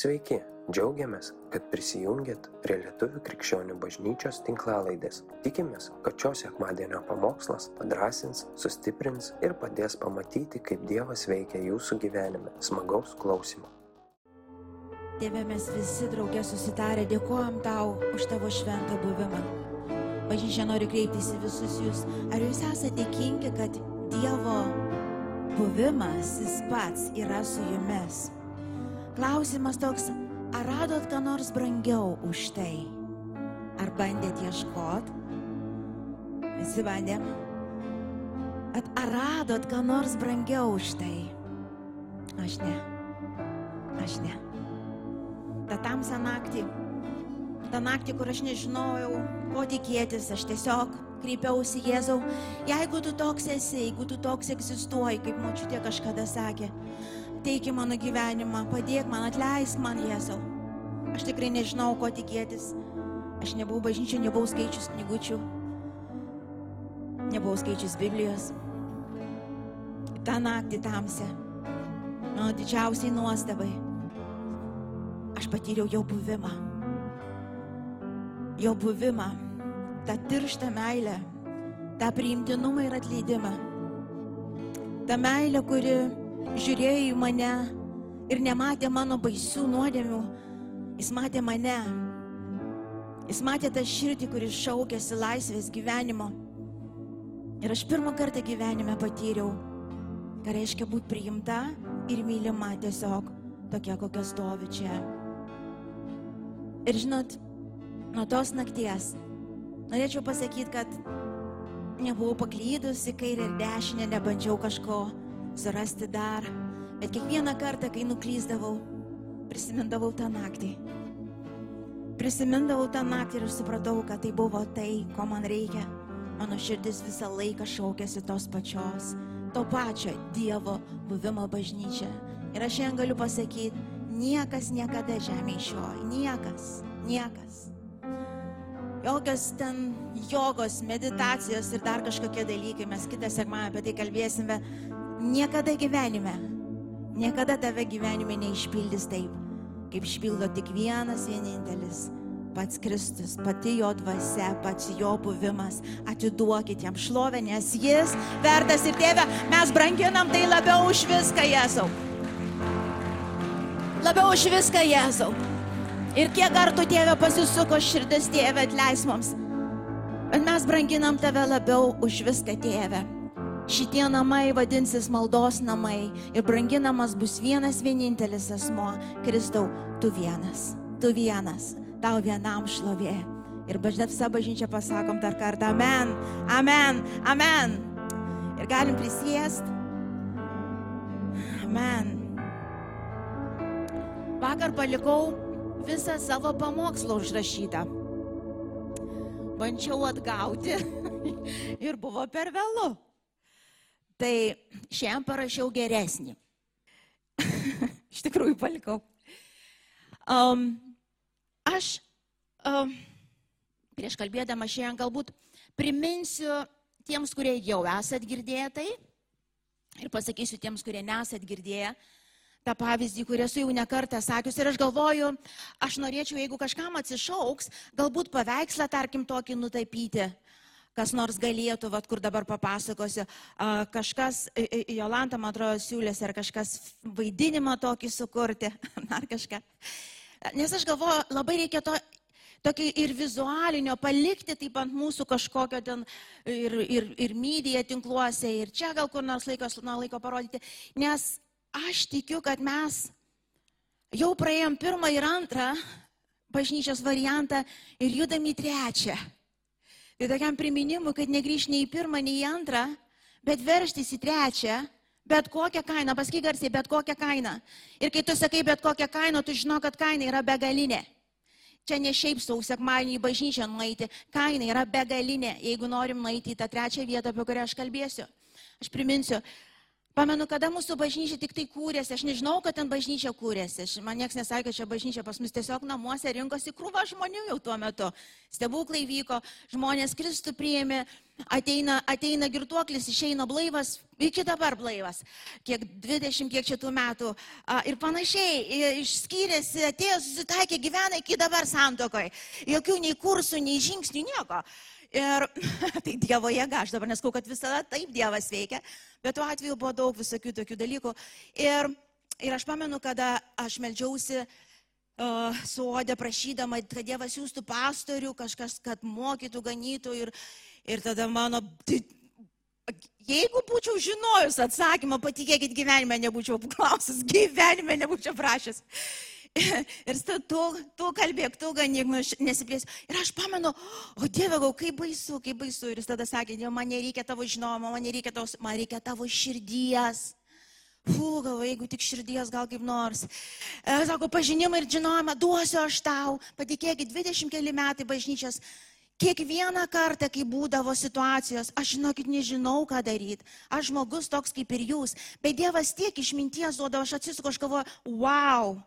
Sveiki, džiaugiamės, kad prisijungiat prie Lietuvų krikščionių bažnyčios tinklalaidės. Tikimės, kad šios sekmadienio pamokslas padrasins, sustiprins ir padės pamatyti, kaip Dievas veikia jūsų gyvenime. Smagaus klausimų. Tėve, mes visi draugė susitarę dėkojam tau už tavo šventą buvimą. Bažnyčia nori kreiptis į visus jūs. Ar jūs esate dėkingi, kad Dievo buvimas jis pats yra su jumis? Klausimas toks, ar radot ką nors brangiau už tai? Ar bandėt ieškot? Visi bandėm. At ar radot ką nors brangiau už tai? Aš ne. Aš ne. Ta tamsią naktį, tą naktį, kur aš nežinojau, ko tikėtis, aš tiesiog kreipiausi Jėzau, jeigu tu toks esi, jeigu tu toks egzistuoji, kaip močiutė kažkada sakė, teiki mano gyvenimą, padėk man, atleisk man Jėzau. Aš tikrai nežinau, ko tikėtis. Aš nebuvau bažnyčia, nebuvau skaičius knygučių, nebuvau skaičius Biblijos. Ta naktį tamsė, mano didžiausiai nuostabai, aš patyriau jo buvimą. Jo buvimą, tą tirštą meilę, tą priimtinumą ir atleidimą. Ta meilė, kuri žiūrėjo į mane ir nematė mano baisių nuodėmių, jis matė mane. Jis matė tą širdį, kuris šaukėsi laisvės gyvenimo. Ir aš pirmą kartą gyvenime patyriau, ką reiškia būti priimta ir mylima tiesiog tokia, kokia stovi čia. Ir žinot, nuo tos nakties norėčiau pasakyti, kad nebuvau paklydus į kairę ir dešinę, nebandžiau kažko surasti dar, bet kiekvieną kartą, kai nuklyzdavau, prisimindavau tą naktį. Prisimindavau tą naktį ir supratau, kad tai buvo tai, ko man reikia. Mano širdis visą laiką šaukėsi tos pačios, to pačio Dievo buvimo bažnyčia. Ir aš šiandien galiu pasakyti, niekas niekada žemė iš jo, niekas, niekas. Jokios ten jogos, meditacijos ir dar kažkokie dalykai, mes kitą sekmą apie tai kalbėsime, niekada gyvenime, niekada tave gyvenime neišpildys taip, kaip išpildo tik vienas vienintelis. Pats Kristus, pati jo dvasia, pats jo buvimas, atiduokit jam šlovę, nes jis vertas ir tėvė, mes branginam tai labiau už viską, Jėzau. Labiau už viską, Jėzau. Ir kiek kartų tėvė pasisuko širdis tėvė atleis mums. Bet mes branginam tave labiau už viską tėvę. Šitie namai vadinsis maldos namai ir branginamas bus vienas vienintelis asmo. Kristau, tu vienas, tu vienas, tau vienam šlovė. Ir bažnyčia pasakom dar kartą amen, amen, amen. Ir galim prisėst. Amen. Vakar palikau visą savo pamokslą užrašytą. Bandžiau atgauti ir buvo per vėlu. Tai šiandien parašiau geresnį. Iš tikrųjų palikau. Um, aš um, prieš kalbėdama šiandien galbūt priminsiu tiems, kurie jau esat girdėję tai ir pasakysiu tiems, kurie nesat girdėję tą pavyzdį, kurį esu jau nekartą sakius. Ir aš galvoju, aš norėčiau, jeigu kažkam atsišauks, galbūt paveikslą, tarkim, tokį nutapyti. Kas nors galėtų, vat, kur dabar papasakosiu, kažkas, Jolanta, man atrodo, siūlėsi, ar kažkas vaidinimą tokį sukurti, ar kažką. Nes aš galvoju, labai reikia to tokio ir vizualinio palikti taip ant mūsų kažkokio ten ir, ir, ir mydėje tinkluose, ir čia gal kur nors laikos nuo laiko parodyti. Nes aš tikiu, kad mes jau praėjom pirmą ir antrą bažnyčios variantą ir judam į trečią. Tai tokiam priminimui, kad negrįž nei į pirmą, nei į antrą, bet verštis į trečią, bet kokią kainą, pasakyk garsiai, bet kokią kainą. Ir kai tu sakai bet kokią kainą, tu žinau, kad kaina yra begalinė. Čia ne šiaip sau sekmadienį į bažnyčią nueiti, kaina yra begalinė, jeigu norim nueiti į tą trečią vietą, apie kurią aš kalbėsiu. Aš priminsiu, Pamenu, kada mūsų bažnyčia tik tai kūrėsi, aš nežinau, kad ten bažnyčia kūrėsi. Aš, man niekas nesakė, kad čia bažnyčia pas mus tiesiog namuose rinkosi krūva žmonių jau tuo metu. Stebuklai vyko, žmonės Kristų priėmė, ateina, ateina girtuoklis, išeina blaivas, iki dabar blaivas, kiek 20, kiek šitų metų. A, ir panašiai, išskyrėsi, atėjo, susitaikė, gyvena iki dabar santokoje. Jokių nei kursų, nei žingsnių, nieko. Ir tai Dievo jėga, aš dabar neskau, kad visada taip Dievas veikia, bet tuo atveju buvo daug visokių tokių dalykų. Ir, ir aš pamenu, kada aš melžiausi uh, suodė prašydama, kad Dievas siūstų pastorių, kažkas, kad mokytų, ganytų. Ir, ir tada mano, tai, jeigu būčiau žinojus atsakymą, patikėkit, gyvenime nebūčiau klausęs, gyvenime nebūčiau prašęs. ir tu, tu kalbėk, tu ganyk, nesiplėsiu. Ir aš pamenu, o Dieve, gal kaip baisu, kaip baisu. Ir jis tada sakė, Dieve, man nereikia tavo žinojimo, man nereikia tavo, man reikia tavo širdies. Fū, galvo, jeigu tik širdies, gal kaip nors. E, sako, pažinimą ir žinojimą duosiu aš tau. Patikėkit, 20 keli metai bažnyčios. Kiekvieną kartą, kai būdavo situacijos, aš žinokit, nežinau, ką daryti. Aš žmogus toks kaip ir jūs. Bet Dievas tiek išminties duodavo, aš atsisuku, aš galvoju, wow,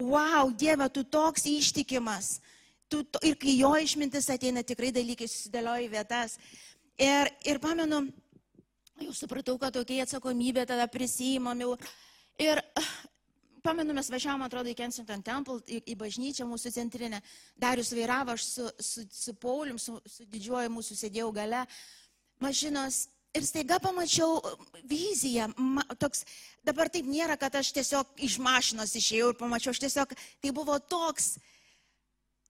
wow, Dieve, tu toks ištikimas. Tu, to, ir kai jo išmintis ateina, tikrai dalykai susidėlioja į vietas. Ir, ir pamenu, jau supratau, kad tokia atsakomybė tada prisijimam jau. Ir pamenu, mes važiavom, atrodo, į Kensington Temple, į, į bažnyčią mūsų centrinę. Darius vairavo, aš su, su, su Paulium, su, su didžiuoju mūsų sėdėjau gale mašinos Ir staiga pamačiau viziją, ma, toks, dabar taip nėra, kad aš tiesiog iš mašinos išėjau ir pamačiau, aš tiesiog, tai buvo toks,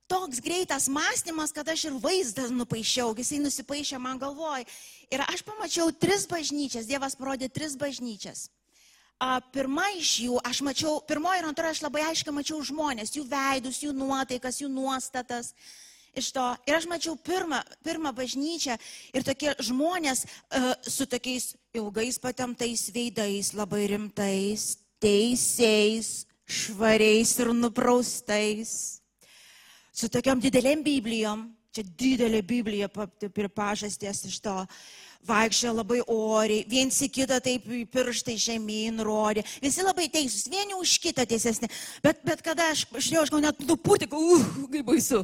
toks greitas mąstymas, kad aš ir vaizdą nupaišiau, jisai nusipaišė man galvoj. Ir aš pamačiau tris bažnyčias, Dievas parodė tris bažnyčias. A, pirma iš jų, aš mačiau, pirmoji ir antroji aš labai aiškiai mačiau žmonės, jų veidus, jų nuotaikas, jų nuostatas iš to. Ir aš mačiau pirmą, pirmą bažnyčią ir tokie žmonės uh, su tokiais ilgais patemtais veidais, labai rimtais, teisėjais, švariais ir nupraustais, su tokiam didelėm Biblijom. Čia didelė Biblija pripažasties iš to. Uh, vaikščiojo labai oriai, viens į kitą taip pirštai žemyn rodė, visi labai teisūs, vieni už kitą tiesesni, bet, bet kada aš žiūrėjau, aš gal net nupūtik, uh, kaip baisu.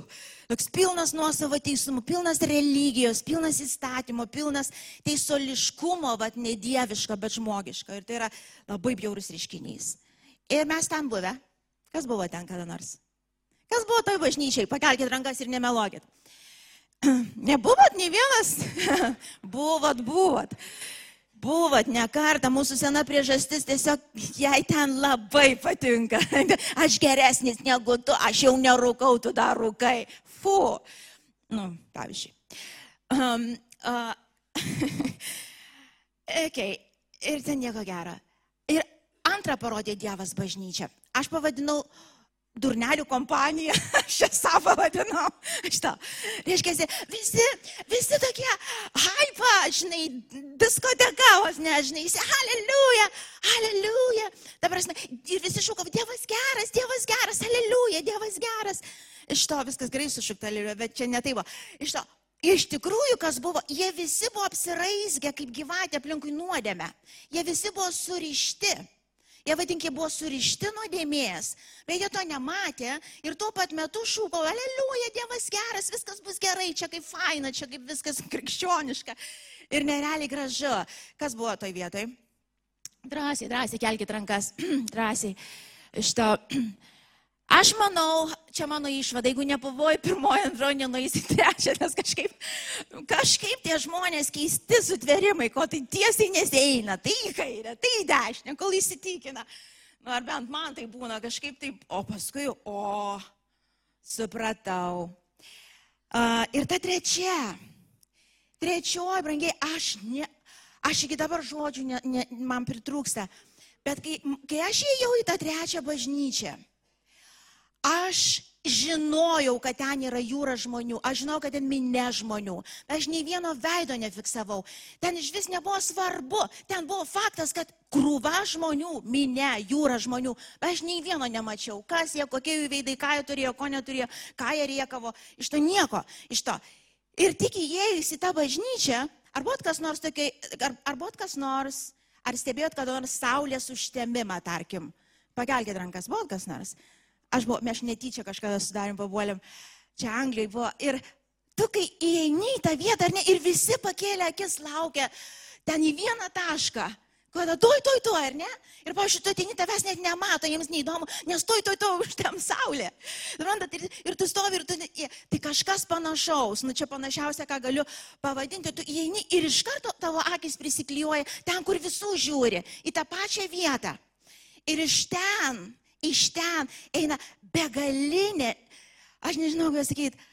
Toks pilnas nuosavo teisumo, pilnas religijos, pilnas įstatymo, pilnas teisoliškumo, vad ne dieviška, bet žmogiška. Ir tai yra labai bjaurus reiškinys. Ir mes ten buvę. Kas buvo ten kada nors? Kas buvo toj bažnyčiai? Pakelkite rankas ir nemelokit. Nebuvot nei vienas? buvot, buvot. Buvot ne kartą, mūsų sena priežastis tiesiog jai ten labai patinka. Aš geresnis negu tu, aš jau nerūkau, tu dar rūkai. Fu. Nu, pavyzdžiui. Um, uh, okay. Ir ten nieko gero. Ir antrą parodė Dievas bažnyčia. Aš pavadinau uh, durnelių kompanija, aš čia savo vadinau. Šitą. Reiškia, visi, visi tokie hypa, žinai, diskotekavos, nežinai, halleluja, halleluja. Dabar, žinai, ir visi šūkavo, Dievas geras, Dievas geras, halleluja, Dievas geras. Iš to viskas gerai sušukta, bet čia ne taip buvo. Iš to, Iš tikrųjų, kas buvo, jie visi buvo apsiraizgę kaip gyvatė aplinkui nuodėmę. Jie visi buvo surišti. Jie vadinkiai buvo surišti nuodėmės, bet jie to nematė ir tuo pat metu šūko, aleliuja, Dievas geras, viskas bus gerai, čia kaip faina, čia kaip viskas krikščioniška ir nerealiai gražu. Kas buvo toj vietoj? Drąsiai, drąsiai, kelkite rankas, drąsiai. Iš to Aš manau, čia mano išvada, jeigu nepavoji pirmoji, antroji, nenueisi trečią, nes kažkaip, kažkaip tie žmonės keisti sutverimai, ko tai tiesiai nesieina, tai į kairę, tai į dešinę, kol įsitikina. Nu, ar bent man tai būna kažkaip taip, o paskui, o, supratau. Uh, ir ta trečia, trečioji, brangiai, aš, ne, aš iki dabar žodžių ne, ne, man pritrūksta, bet kai, kai aš įėjau į tą trečią bažnyčią, Aš žinojau, kad ten yra jūra žmonių, aš žinau, kad ten minė žmonių, aš nei vieno veido nefiksavau, ten iš vis nebuvo svarbu, ten buvo faktas, kad krūva žmonių, minė, jūra žmonių, aš nei vieno nemačiau, kas jie, kokie jų veidai, ką jie turėjo, ko neturėjo, ką jie riekavo, iš to nieko, iš to. Ir tik įėjus į tą bažnyčią, ar buvo kas nors tokia, ar, ar buvo kas nors, Ar stebėjot kada nors saulės užtemimą, tarkim? Pakelkite rankas, buvo kas nors. Aš buvau, mes netyčia kažkada sudarėm pabuolėm, čia Anglijoje buvo. Ir tu, kai įeini į tą vietą, ne, ir visi pakėlė akis laukia ten į vieną tašką. Kada toj, toj, toj, ar ne? Ir, pavyzdžiui, tu atini, tavęs net nemato, jiems neįdomu, nes toj, toj, toj, už tam saulė. Randat, ir, ir tu stovi, ir tu, tai kažkas panašaus, nu čia panašiausia, ką galiu pavadinti, tu įeini ir iš karto tavo akis prisiklijuoja ten, kur visų žiūri, į tą pačią vietą. Ir iš ten, iš ten eina begalinė, aš nežinau, kaip sakyti,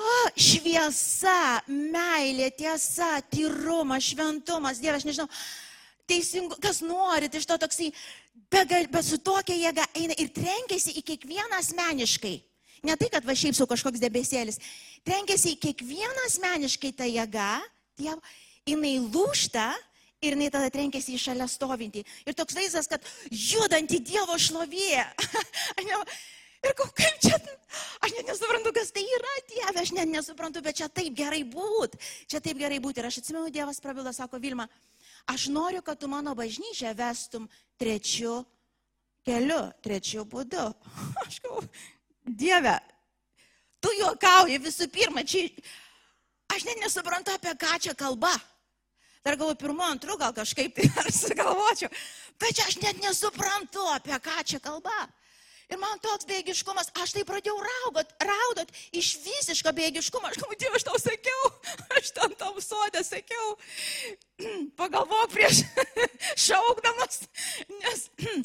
O, šviesa, meilė, tiesa, tyrumas, šventumas, Dievas, aš nežinau, teisingu, kas nori, tai iš to toksai, bet, bet su tokia jėga eina ir trenkiasi į kiekvieną asmeniškai. Ne tai, kad va šiaip su kažkoks debesėlis. Trenkiasi į kiekvieną asmeniškai tą jėgą, dievo, jinai lūšta ir jinai tada trenkiasi į šalia stovintį. Ir toks vaizdas, kad judanti Dievo šlovė. ir kaip čia, aš net nesuprantu, kas tai yra, Dieve, aš net nesuprantu, bet čia taip gerai būt. Čia taip gerai būti. Ir aš atsimenu, Dievas prabilda, sako Vilma, Aš noriu, kad tu mano bažnyčią vestum trečiu keliu, trečiu būdu. Aš galvoju, Dieve, tu juokauji visų pirma, čia aš net nesuprantu, apie ką čia kalba. Dar galvoju, pirmu, antru gal kažkaip tai ar sugalvočiau, bet čia aš net nesuprantu, apie ką čia kalba. Ir man toks bėgiškumas, aš tai pradėjau raugot, raudot iš visiško bėgiškumo. Aš galvoju, Dieve, aš tau sakiau, aš ten tam sodė sakiau, pagalvok prieš šaukdamas, nes...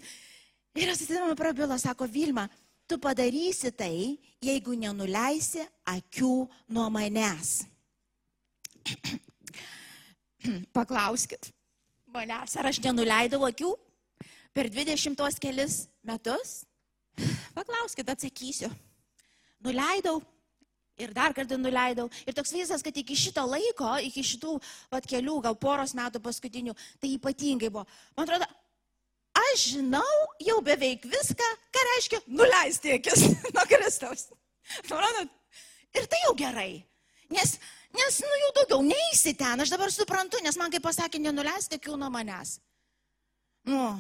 Ir atsitinkamai prabilo, sako Vilma, tu padarysi tai, jeigu nenuleisi akių nuo manęs. Paklauskit manęs, ar aš nenuleidau akių per 20 kelis metus? Paklauskit, atsakysiu. Nuleidau ir dar kartą nuleidau. Ir toks vaizdas, kad iki šito laiko, iki šitų pat kelių, gal poros metų paskutinių, tai ypatingai buvo. Man atrodo, aš žinau jau beveik viską, ką reiškia nuleisti akis nuo Kristaus. Suprantat? Ir tai jau gerai. Nes, nes, nu, jau daugiau neįsi ten, aš dabar suprantu, nes man kaip pasakė, nenuleisti akių nuo manęs. Nu,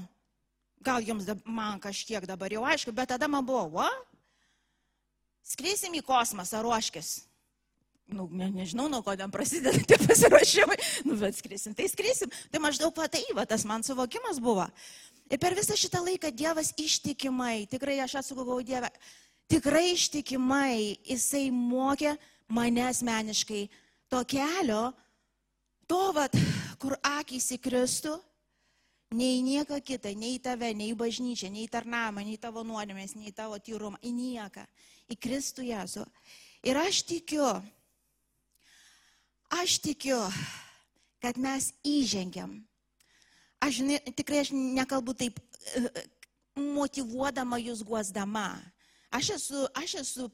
Gal jums man kažkiek dabar jau aišku, bet tada man buvo, o? Skrisim į kosmosą, ruoškis. Nu, ne, nežinau, nuo ko ten prasideda tie pasiruošimai, nu, bet skrisim, tai skrisim. Tai maždaug va tai, va tas man suvokimas buvo. Ir per visą šitą laiką Dievas ištikimai, tikrai aš atsukau Dievą, tikrai ištikimai jisai mokė mane asmeniškai to kelio, to, vat, kur akis į Kristų, nei nieką kitą, nei tave, nei bažnyčią, nei tarnamą, nei tavo nuodėmės, nei tavo tyrumą, į nieką, į Kristų Jėzų. Ir aš tikiu, aš tikiu, kad mes įžengiam. Aš ne, tikrai aš nekalbu taip motivuodama jūs guosdama. Aš esu, aš esu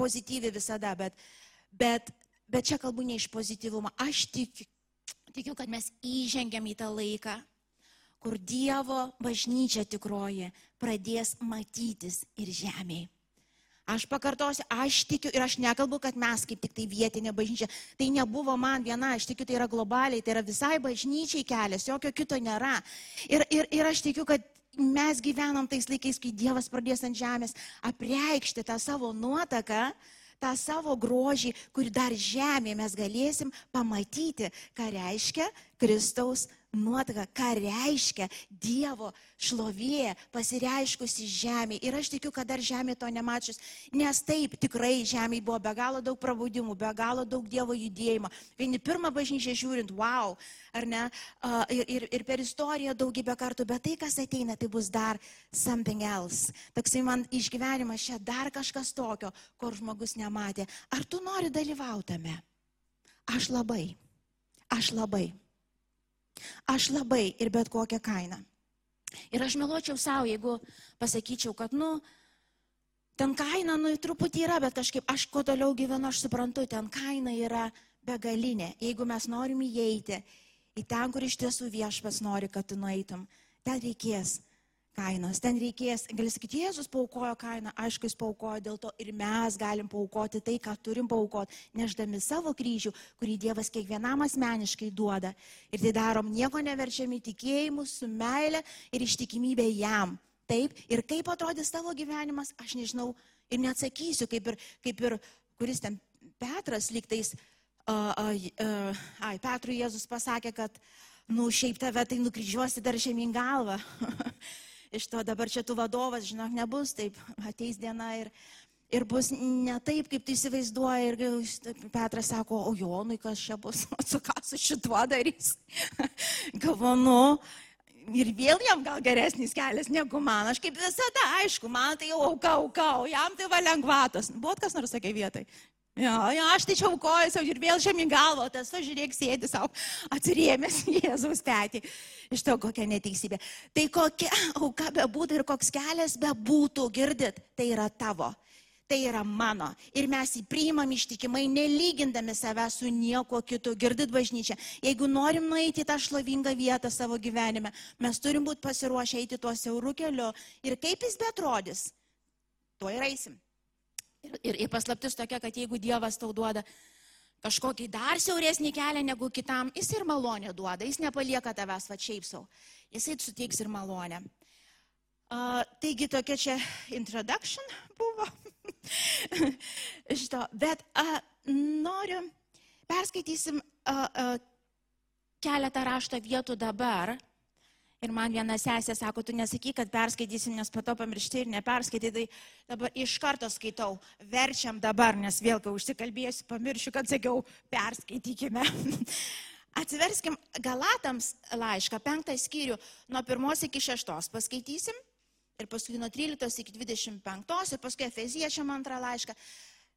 pozityvi visada, bet, bet, bet čia kalbu ne iš pozityvumo. Aš tikiu, tikiu, kad mes įžengiam į tą laiką, kur Dievo bažnyčia tikroji pradės matytis ir žemėje. Aš pakartosiu, aš tikiu ir aš nekalbu, kad mes kaip tik tai vietinė bažnyčia. Tai nebuvo man viena, aš tikiu, tai yra globaliai, tai yra visai bažnyčiai kelias, jokio kito nėra. Ir, ir, ir aš tikiu, kad mes gyvenam tais laikais, kai Dievas pradės ant žemės apreikšti tą savo nuotaką, tą savo grožį, kurį dar žemėje mes galėsim pamatyti, ką reiškia Kristaus nuotaka, ką reiškia Dievo šlovė pasireiškusi žemė. Ir aš tikiu, kad dar žemė to nemačius, nes taip tikrai žemė buvo be galo daug prabudimų, be galo daug Dievo judėjimo. Vieni pirmą bažnyčią žiūrint, wow, ar ne, ir, ir, ir per istoriją daugybę kartų, bet tai, kas ateina, tai bus dar something else. Toksai man išgyvenimas čia dar kažkas tokio, kur žmogus nematė. Ar tu nori dalyvautame? Aš labai. Aš labai. Aš labai ir bet kokią kainą. Ir aš meluočiau savo, jeigu pasakyčiau, kad, nu, ten kaina, nu, truputį yra, bet kažkaip aš kuo toliau gyvenu, aš suprantu, ten kaina yra begalinė. Jeigu mes norim įeiti į ten, kur iš tiesų viešpas nori, kad tu nueitum, ten reikės kainos. Ten reikės, gali sakyti, Jėzus paukojo kainą, aišku, jis paukojo dėl to ir mes galim paukoti tai, ką turim paukoti, neždami savo kryžių, kurį Dievas kiekvienam asmeniškai duoda. Ir tai darom nieko neverčiami tikėjimu, su meile ir ištikimybė jam. Taip, ir kaip atrodys tavo gyvenimas, aš nežinau ir neatsakysiu, kaip ir, kaip ir kuris ten Petras lygtais, uh, uh, uh, ai, Petrui Jėzus pasakė, kad, nu, šiaip tave tai nukryžiuosi dar žemyn galvą. iš to dabar čia tu vadovas, žinok, nebus taip, ateis diena ir, ir bus ne taip, kaip tu įsivaizduoji. Ir Petras sako, o Jonui kas čia bus, o su ką su šituo darys. Galvonu, ir vėl jam gal geresnis kelias negu man. Aš kaip visada, aišku, man tai jau auka, auka, o jam tai va lengvatos. Buvo kas nors sakė vietai. Ja, ja, aš tai čia aukoju savo ir vėl žemyn galvo, tas važiuok sėdi savo atsiriemęs Jėzaus petį. Iš to kokia neteisybė. Tai kokia auka bebūtų ir koks kelias bebūtų, girdit, tai yra tavo. Tai yra mano. Ir mes jį priimam ištikimai, nelygindami save su nieko kitu. Girdit bažnyčia. Jeigu norim nueiti į tą šlovingą vietą savo gyvenime, mes turim būti pasiruošę eiti tuo siauru keliu. Ir kaip jis betrodys, tuo ir eisim. Ir, ir, ir paslaptis tokia, kad jeigu Dievas tau duoda kažkokį dar siauresnį kelią negu kitam, jis ir malonę duoda, jis nepalieka tavęs va šiaip savo, jisai suteiks ir malonę. Uh, taigi tokia čia introduction buvo. Šito, bet uh, noriu, perskaitysim uh, uh, keletą rašto vietų dabar Ir man viena sesė sako, tu nesakyk, kad perskaitysim, nes pato pamiršti ir neperskaitai. Tai dabar iš karto skaitau, verčiam dabar, nes vėl, kai užsikalbėsiu, pamiršiu, kad sakiau, perskaitykime. Atsiverskim Galatams laišką, penktą skyrių, nuo pirmos iki šeštos paskaitysim. Ir paskui nuo 13 iki 25 ir paskui Efeziečiam antrą laišką.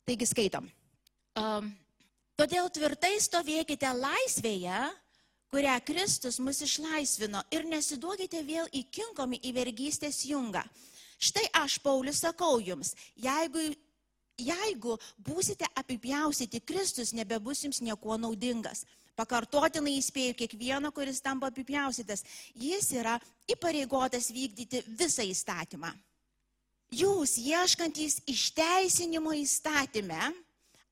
Taigi skaitom. Um, Todėl tvirtai stovėkite laisvėje, kurią Kristus mus išlaisvino ir nesiduokite vėl įkinkomi į vergystės jungą. Štai aš, Paulius, sakau jums, jeigu, jeigu būsite apipjausyti, Kristus nebebus jums niekuo naudingas. Pakartotinai įspėju kiekvieną, kuris tampa apipjausytas. Jis yra įpareigotas vykdyti visą įstatymą. Jūs, ieškantys išteisinimo įstatymę,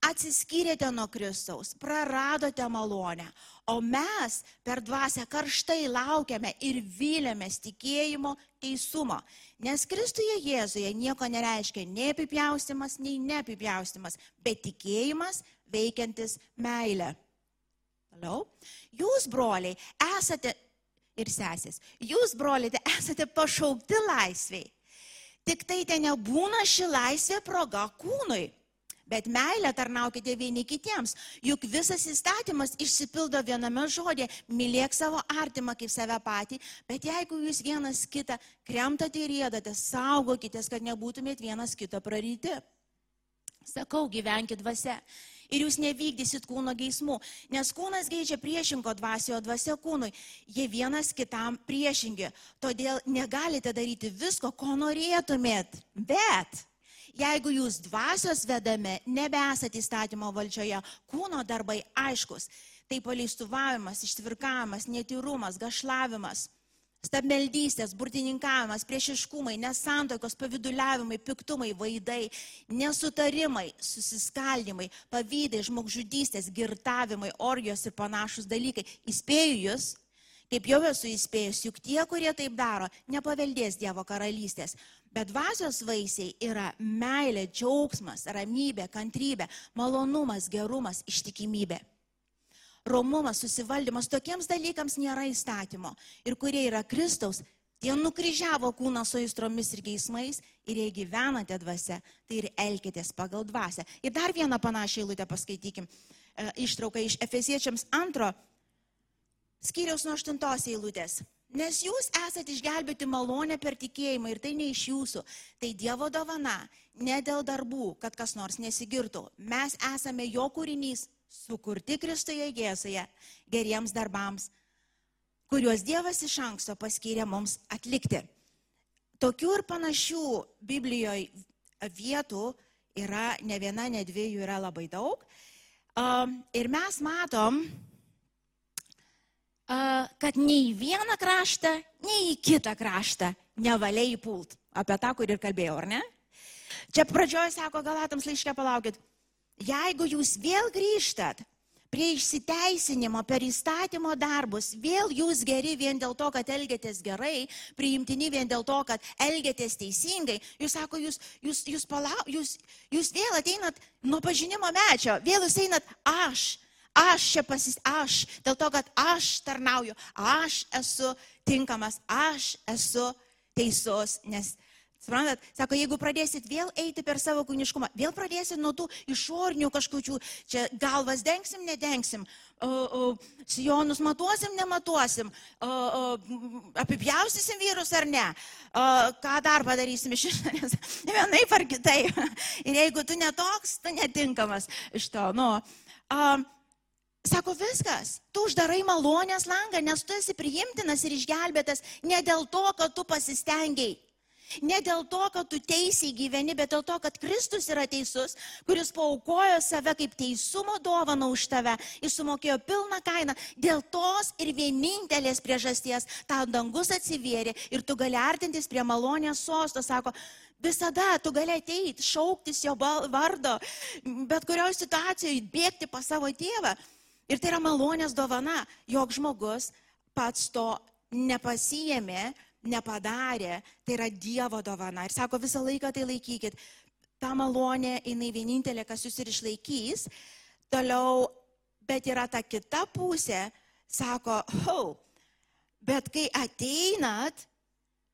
atsiskyrėte nuo Kristaus, praradote malonę, o mes per dvasę karštai laukiame ir vylėmės tikėjimo teisumo, nes Kristuje Jėzuje nieko nereiškia nei apipjaustimas, nei neapipjaustimas, bet tikėjimas veikiantis meilę. Toliau. Jūs, broliai, esate ir sesės, jūs, broliai, esate pašaukti laisviai. Tik tai ten nebūna ši laisvė proga kūnui Bet meilę tarnaukite vieni kitiems, juk visas įstatymas išsipildo viename žodė - mylėk savo artimą kaip save patį, bet jeigu jūs vienas kitą kremtate ir rėdate, saugokitės, kad nebūtumėt vienas kitą praryti. Sakau, gyvenkit dvasia. Ir jūs nevykdysit kūno geismų, nes kūnas geidžia priešingo dvasio, o dvasia kūnui. Jie vienas kitam priešingi. Todėl negalite daryti visko, ko norėtumėt. Bet Jeigu jūs dvasios vedami, nebesate įstatymo valdžioje, kūno darbai aiškus. Tai paleistuvavimas, ištvirkavimas, netyrumas, gašlavimas, stabmeldystės, burtininkavimas, priešiškumai, nesantokos, paviduliavimai, piktumai, vaidai, nesutarimai, susiskaldimai, pavydai, žmogžudystės, girtavimai, orgijos ir panašus dalykai. Įspėju jūs, kaip jau esu įspėjus, juk tie, kurie taip daro, nepaveldės Dievo karalystės. Bet dvasios vaisiai yra meilė, džiaugsmas, ramybė, kantrybė, malonumas, gerumas, ištikimybė. Romumas, susivaldymas, tokiems dalykams nėra įstatymo. Ir kurie yra Kristaus, tie nukryžiavo kūną su aistromis ir geismais ir jei gyvenate dvasia, tai ir elkitės pagal dvasę. Ir dar vieną panašią eilutę paskaitykim. E, ištrauką iš Efeziečiams antro skyriaus nuo aštuntos eilutės. Nes jūs esate išgelbėti malonę per tikėjimą ir tai ne iš jūsų, tai Dievo dovana, ne dėl darbų, kad kas nors nesigirtų. Mes esame jo kūrinys, sukurti Kristuje Jėzuje geriems darbams, kuriuos Dievas iš anksto paskyrė mums atlikti. Tokių ir panašių Biblijoje vietų yra ne viena, ne dvi, jų yra labai daug. Ir mes matom, kad nei į vieną kraštą, nei į kitą kraštą nevaliai pult. Apie tą, kur ir kalbėjau, ar ne? Čia pradžioje sako Galatams laiškė, palaukit. Jeigu jūs vėl grįžtat prie išsiteisinimo per įstatymo darbus, vėl jūs geri vien dėl to, kad elgėtės gerai, priimtini vien dėl to, kad elgėtės teisingai, jūs sako, jūs, jūs, jūs, palau, jūs, jūs vėl ateinat nuo pažinimo mečio, vėl jūs einat aš, aš čia pasis, aš, dėl to, kad aš tarnauju, aš esu tinkamas, aš esu teisus, nes Suprantat, sako, jeigu pradėsit vėl eiti per savo kūniškumą, vėl pradėsit nuo tų išorinių kažkokių, čia galvas dengsim, nedengsim, o, o, sijonus matuosim, nematuosim, o, o, apipjaustysim vyrus ar ne, o, ką dar padarysim iš išorės, vienaip ar kitaip. Ir jeigu tu netoks, tu netinkamas iš to. Nu, o, Sako viskas, tu uždarai malonės langą, nes tu esi priimtinas ir išgelbėtas ne dėl to, kad tu pasistengiai. Ne dėl to, kad tu teisiai gyveni, bet dėl to, kad Kristus yra teisus, kuris paukojo save kaip teisumo dovaną už tave. Jis sumokėjo pilną kainą. Dėl tos ir vienintelės priežasties tau dangus atsivėrė ir tu gali artintis prie malonės sosto. Sako, visada tu gali ateiti, šauktis jo vardo, bet kurioje situacijoje bėgti pas savo tėvą. Ir tai yra malonės dovana, jog žmogus pats to nepasijėmė, nepadarė, tai yra Dievo dovana. Ir sako, visą laiką tai laikykit. Ta malonė, jinai vienintelė, kas jūs ir išlaikys. Toliau, bet yra ta kita pusė, sako, oh, bet kai ateinat,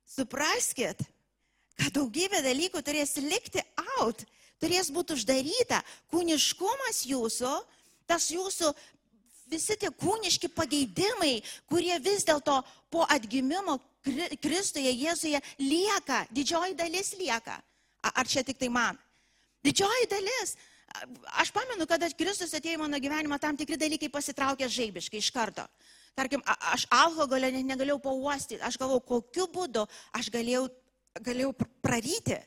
supraskit, kad daugybė dalykų turės likti out, turės būti uždaryta. Kūniškumas jūsų, tas jūsų visi tie kūniški pageidimai, kurie vis dėlto po atgimimo Kristuje, Jėzuje lieka, didžioji dalis lieka. Ar čia tik tai man? Didžioji dalis. Aš pamenu, kada Kristus atėjo į mano gyvenimą, tam tikri dalykai pasitraukė žaibiškai iš karto. Tarkim, aš alkoholio net negalėjau pauostyti, aš galvojau, kokiu būdu aš galėjau, galėjau praryti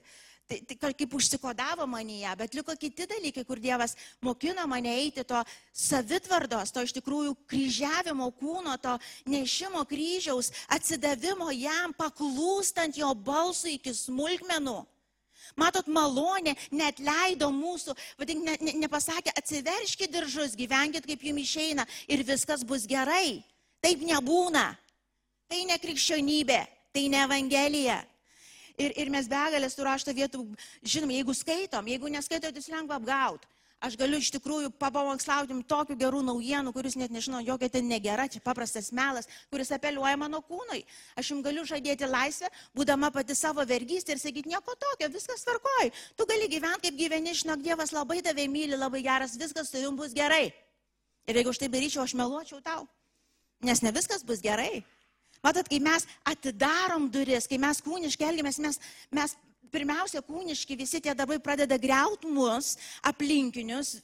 tai, tai kažkaip užsikodavo manyje, bet liko kiti dalykai, kur Dievas mokino mane eiti to savitvardos, to iš tikrųjų kryžiavimo kūno, to nešimo kryžiaus, atsidavimo jam, paklūstant jo balsui iki smulkmenų. Matot, malonė net leido mūsų, vadink, ne, ne, nepasakė, atsiverškite diržus, gyvenkite kaip jums išeina ir viskas bus gerai. Taip nebūna. Tai ne krikščionybė, tai ne evangelija. Ir, ir mes begalės tų rašto vietų, žinom, jeigu skaitom, jeigu neskaitot, jūs lengva apgauti. Aš galiu iš tikrųjų papamokslauti tokių gerų naujienų, kuris net nežinau, jokia ten negera, čia paprastas melas, kuris apeliuoja mano kūnui. Aš jums galiu žadėti laisvę, būdama pati savo vergystė ir sakyti nieko tokio, viskas tvarkoj. Tu gali gyventi kaip gyveni, žinok, Dievas labai tave myli, labai geras, viskas su jums bus gerai. Ir jeigu aš tai daryčiau, aš meluočiau tau. Nes ne viskas bus gerai. Matot, kai mes atidarom duris, kai mes kūniškai elgiamės, mes, mes pirmiausia kūniški visi tie darbai pradeda greuti mus, aplinkinius,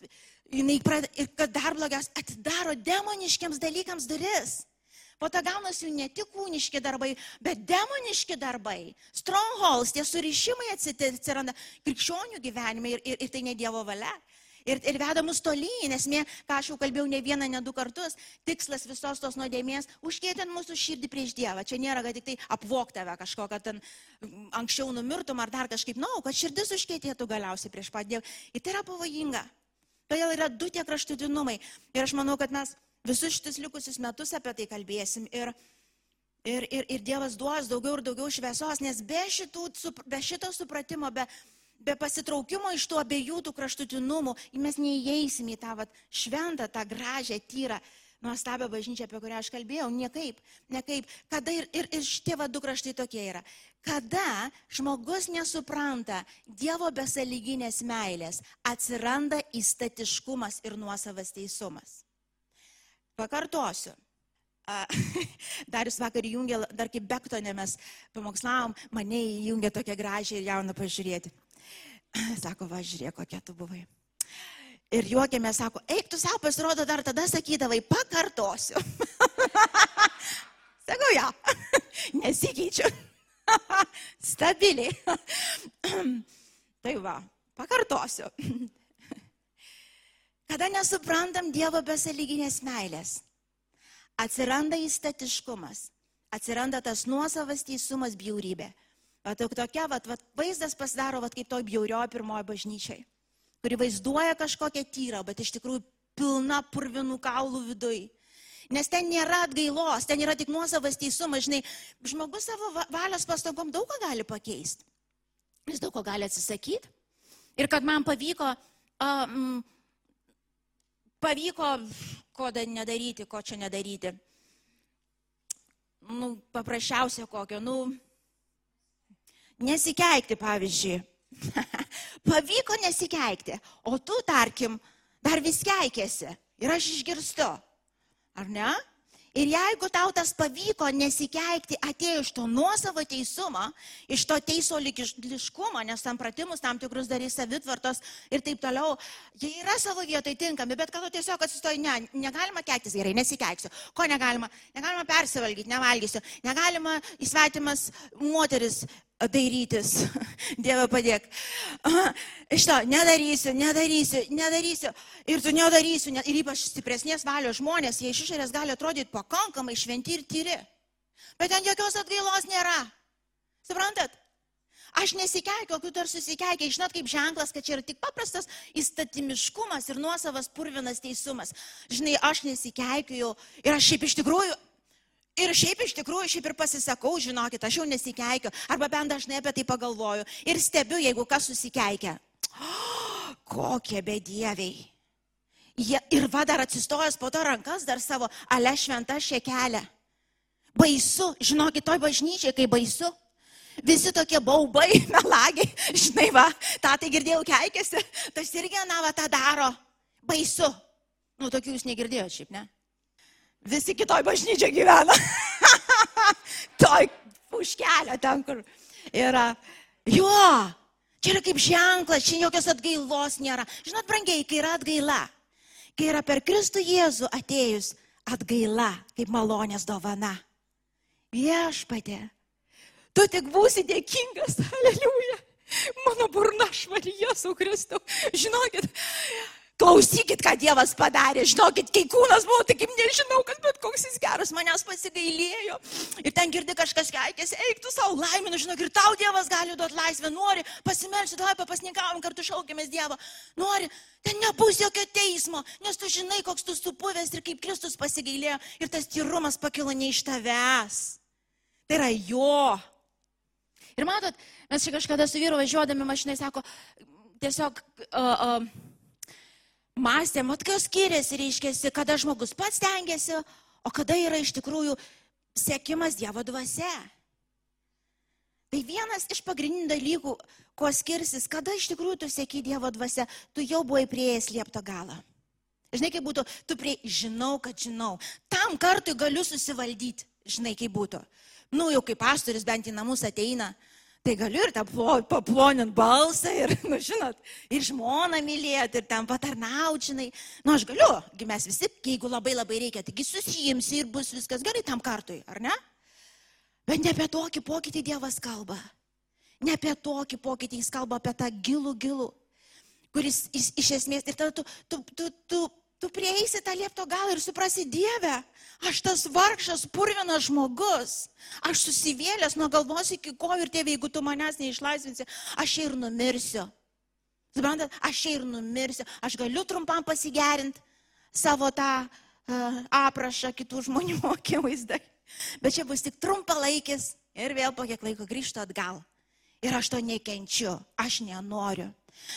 pradeda, ir kad dar blogiausia, atidaro demoniškiams dalykams duris. Po to gaunasi ne tik kūniški darbai, bet demoniški darbai. Strongholds, tie surišimai atsiranda krikščionių gyvenime ir, ir, ir tai ne Dievo valia ir, ir veda mus tolyn, esmė, ką aš jau kalbėjau ne vieną, ne du kartus, tikslas visos tos nuodėmės - užkėtinti mūsų širdį prieš Dievą. Čia nėra, kad tik tai apvok tave kažko, kad ten anksčiau numirtum ar dar kažkaip, na, no, kad širdis užkėtėtų galiausiai prieš pat Dievą. Ir tai yra pavojinga. Todėl yra du tie kraštutinumai. Ir aš manau, kad mes visus šitus likusius metus apie tai kalbėsim. Ir, ir, ir, ir Dievas duos daugiau ir daugiau šviesos, nes be, šitų, be šito supratimo, be, be pasitraukimo iš tų abiejų tų kraštutinumų mes neįeisim į tą vat, šventą, tą gražią, tyrą, nuostabią bažnyčią, apie kurią aš kalbėjau. Niekaip, niekaip. Kada ir, ir, ir šitie va du kraštai tokie yra. Kada žmogus nesupranta Dievo besaliginės meilės, atsiranda įstatiškumas ir nuosavas teisumas. Pakartosiu. Darius vakar įjungė, dar kaip Bektonė mes pamokslavom, mane įjungė tokią gražią ir jauną pažiūrėti. Sako, va, žiūrėk, kokia tu buvai. Ir juokėme, sako, eik tu savo pasirodo, dar tada sakydavai, pakartosiu. Sakau, ja, nesikeičiu. Stabiliai. tai va, pakartosiu. Kada nesuprantam Dievo besaliginės meilės, atsiranda įstatiškumas atsiranda tas nuosavas teisumas bjaurybė. Vat tokia, vat, vat, vaizdas pasidaro, vat, kaip toj bjauriojo pirmojo bažnyčiai, kuri vaizduoja kažkokią tyrą, bet iš tikrųjų pilna purvinų kaulų viduje. Nes ten nėra atgailos, ten yra tik nuosavas teisumas. Žinai, žmogus savo valios pastangom daug ką gali pakeisti. Jis daug ko gali atsisakyti. Ir kad man pavyko, um, pavyko, ko nedaryti, ko čia nedaryti. Nu, paprasčiausia kokio, nu, nesikeikti, pavyzdžiui. pavyko nesikeikti, o tu, tarkim, dar vis keikėsi. Ir aš išgirstu. Ar ne? Ir jeigu tau tas pavyko nesikeikti, atėjo iš to nuosavo teisumo, iš to teiso liškumo, nes sampratimus tam tikrus darys savitvartos ir taip toliau, jie yra savo vietoje tinkami, bet kad tu tiesiog atsistoji, ne, negalima keiktis gerai, nesikeiksiu. Ko negalima? Negalima persivalgyti, nevalgysiu. Negalima įsvetimas moteris dairytis. Dieve padėk. Iš to, nedarysiu, nedarysiu, nedarysiu. Ir tu nedarysiu. Ne, ir ypač stipresnės valios žmonės, jie iš išorės gali atrodyti pakankamai šventi ir tyri. Bet ten jokios atgailos nėra. Suprantat? Aš nesikeikiu, o tu dar susikeikia, žinot, kaip ženklas, kad čia yra tik paprastas įstatymiškumas ir nuosavas purvinas teisumas. Žinai, aš nesikeikiu ir aš šiaip iš tikrųjų Ir šiaip iš tikrųjų, šiaip ir pasisakau, žinokit, aš jau nesikeikiu, arba bent dažnai apie tai pagalvoju. Ir stebiu, jeigu kas susikeikia. Oh, kokie bedieviai. Jie, ir va dar atsistojęs po to rankas dar savo ale šventą šekelę. Baisu, žinokit, toj bažnyčiai, kai baisu. Visi tokie baubai, melagiai, žinai, va, tą tai girdėjau keikėsi, tas irgi, na, va, tą daro. Baisu. Nu, tokių jūs negirdėjote šiaip, ne? Visi kitoj bažnyčia gyvena. Toj už kelio ten, kur yra. Jo, čia yra kaip ženklas, čia jokios atgailos nėra. Žinot, brangiai, kai yra atgaila, kai yra per Kristų Jėzų atėjus atgaila, kaip malonės dovana. Viešpatė, tu tik būsi dėkingas, aleliuja. Mano burna švarija su Kristu. Žinokit, Klausykit, ką Dievas padarė, žinokit, kai kūnas buvo, tai kaip nežinau, kad bet koks jis geras, manęs pasigailėjo. Ir ten girdi kažkas keikėsi, eik tu savo laiminu, žinok, ir tau Dievas gali duoti laisvę, nori, pasimelsi, davai papasnikavom, kartu šaukėmės Dievą, nori, ten nebus jokio teismo, nes tu žinai, koks tu supuvęs ir kaip Kristus pasigailėjo ir tas tyrumas pakilo ne iš tavęs. Tai yra jo. Ir matot, mes čia kažkada su vyru važiuodami mašinai sako, tiesiog... Uh, uh, mąstėm, at kas skiriasi, reiškia, kada žmogus pats tengiasi, o kada yra iš tikrųjų sėkimas Dievo dvasia. Tai vienas iš pagrindinių dalykų, ko skirsis, kada iš tikrųjų tu sėki Dievo dvasia, tu jau buvai prieėjęs liepto galą. Žinai, kaip būtų, tu prie, žinau, kad žinau. Tam kartui galiu susivaldyti, žinai, kaip būtų. Nu, jau kaip pastorius bent į namus ateina, Tai galiu ir tą paplonint balsą ir, nu, žinot, ir žmoną mylėti, ir ten patarnaučinai. Nu, aš galiu, mes visi, jeigu labai labai reikia, taigi susijimsi ir bus viskas gerai tam kartui, ar ne? Bet ne apie tokį pokytį Dievas kalba. Ne apie tokį pokytį jis kalba, apie tą gilų gilų, kuris iš, iš esmės, ir tada tu, tu, tu, tu tu prieisi tą liepto galą ir suprasi Dievę, aš tas vargšas, purvinas žmogus, aš susivėlęs nuo galvos iki kojų ir tėvė, jeigu tu manęs neišlaisvinsi, aš ir numirsiu. Suprantat, aš ir numirsiu, aš galiu trumpam pasigerinti savo tą uh, aprašą kitų žmonių akivaizdai, bet čia bus tik trumpalaikis ir vėl po kiek laiko grįžtu atgal. Ir aš to nekenčiu, aš nenoriu.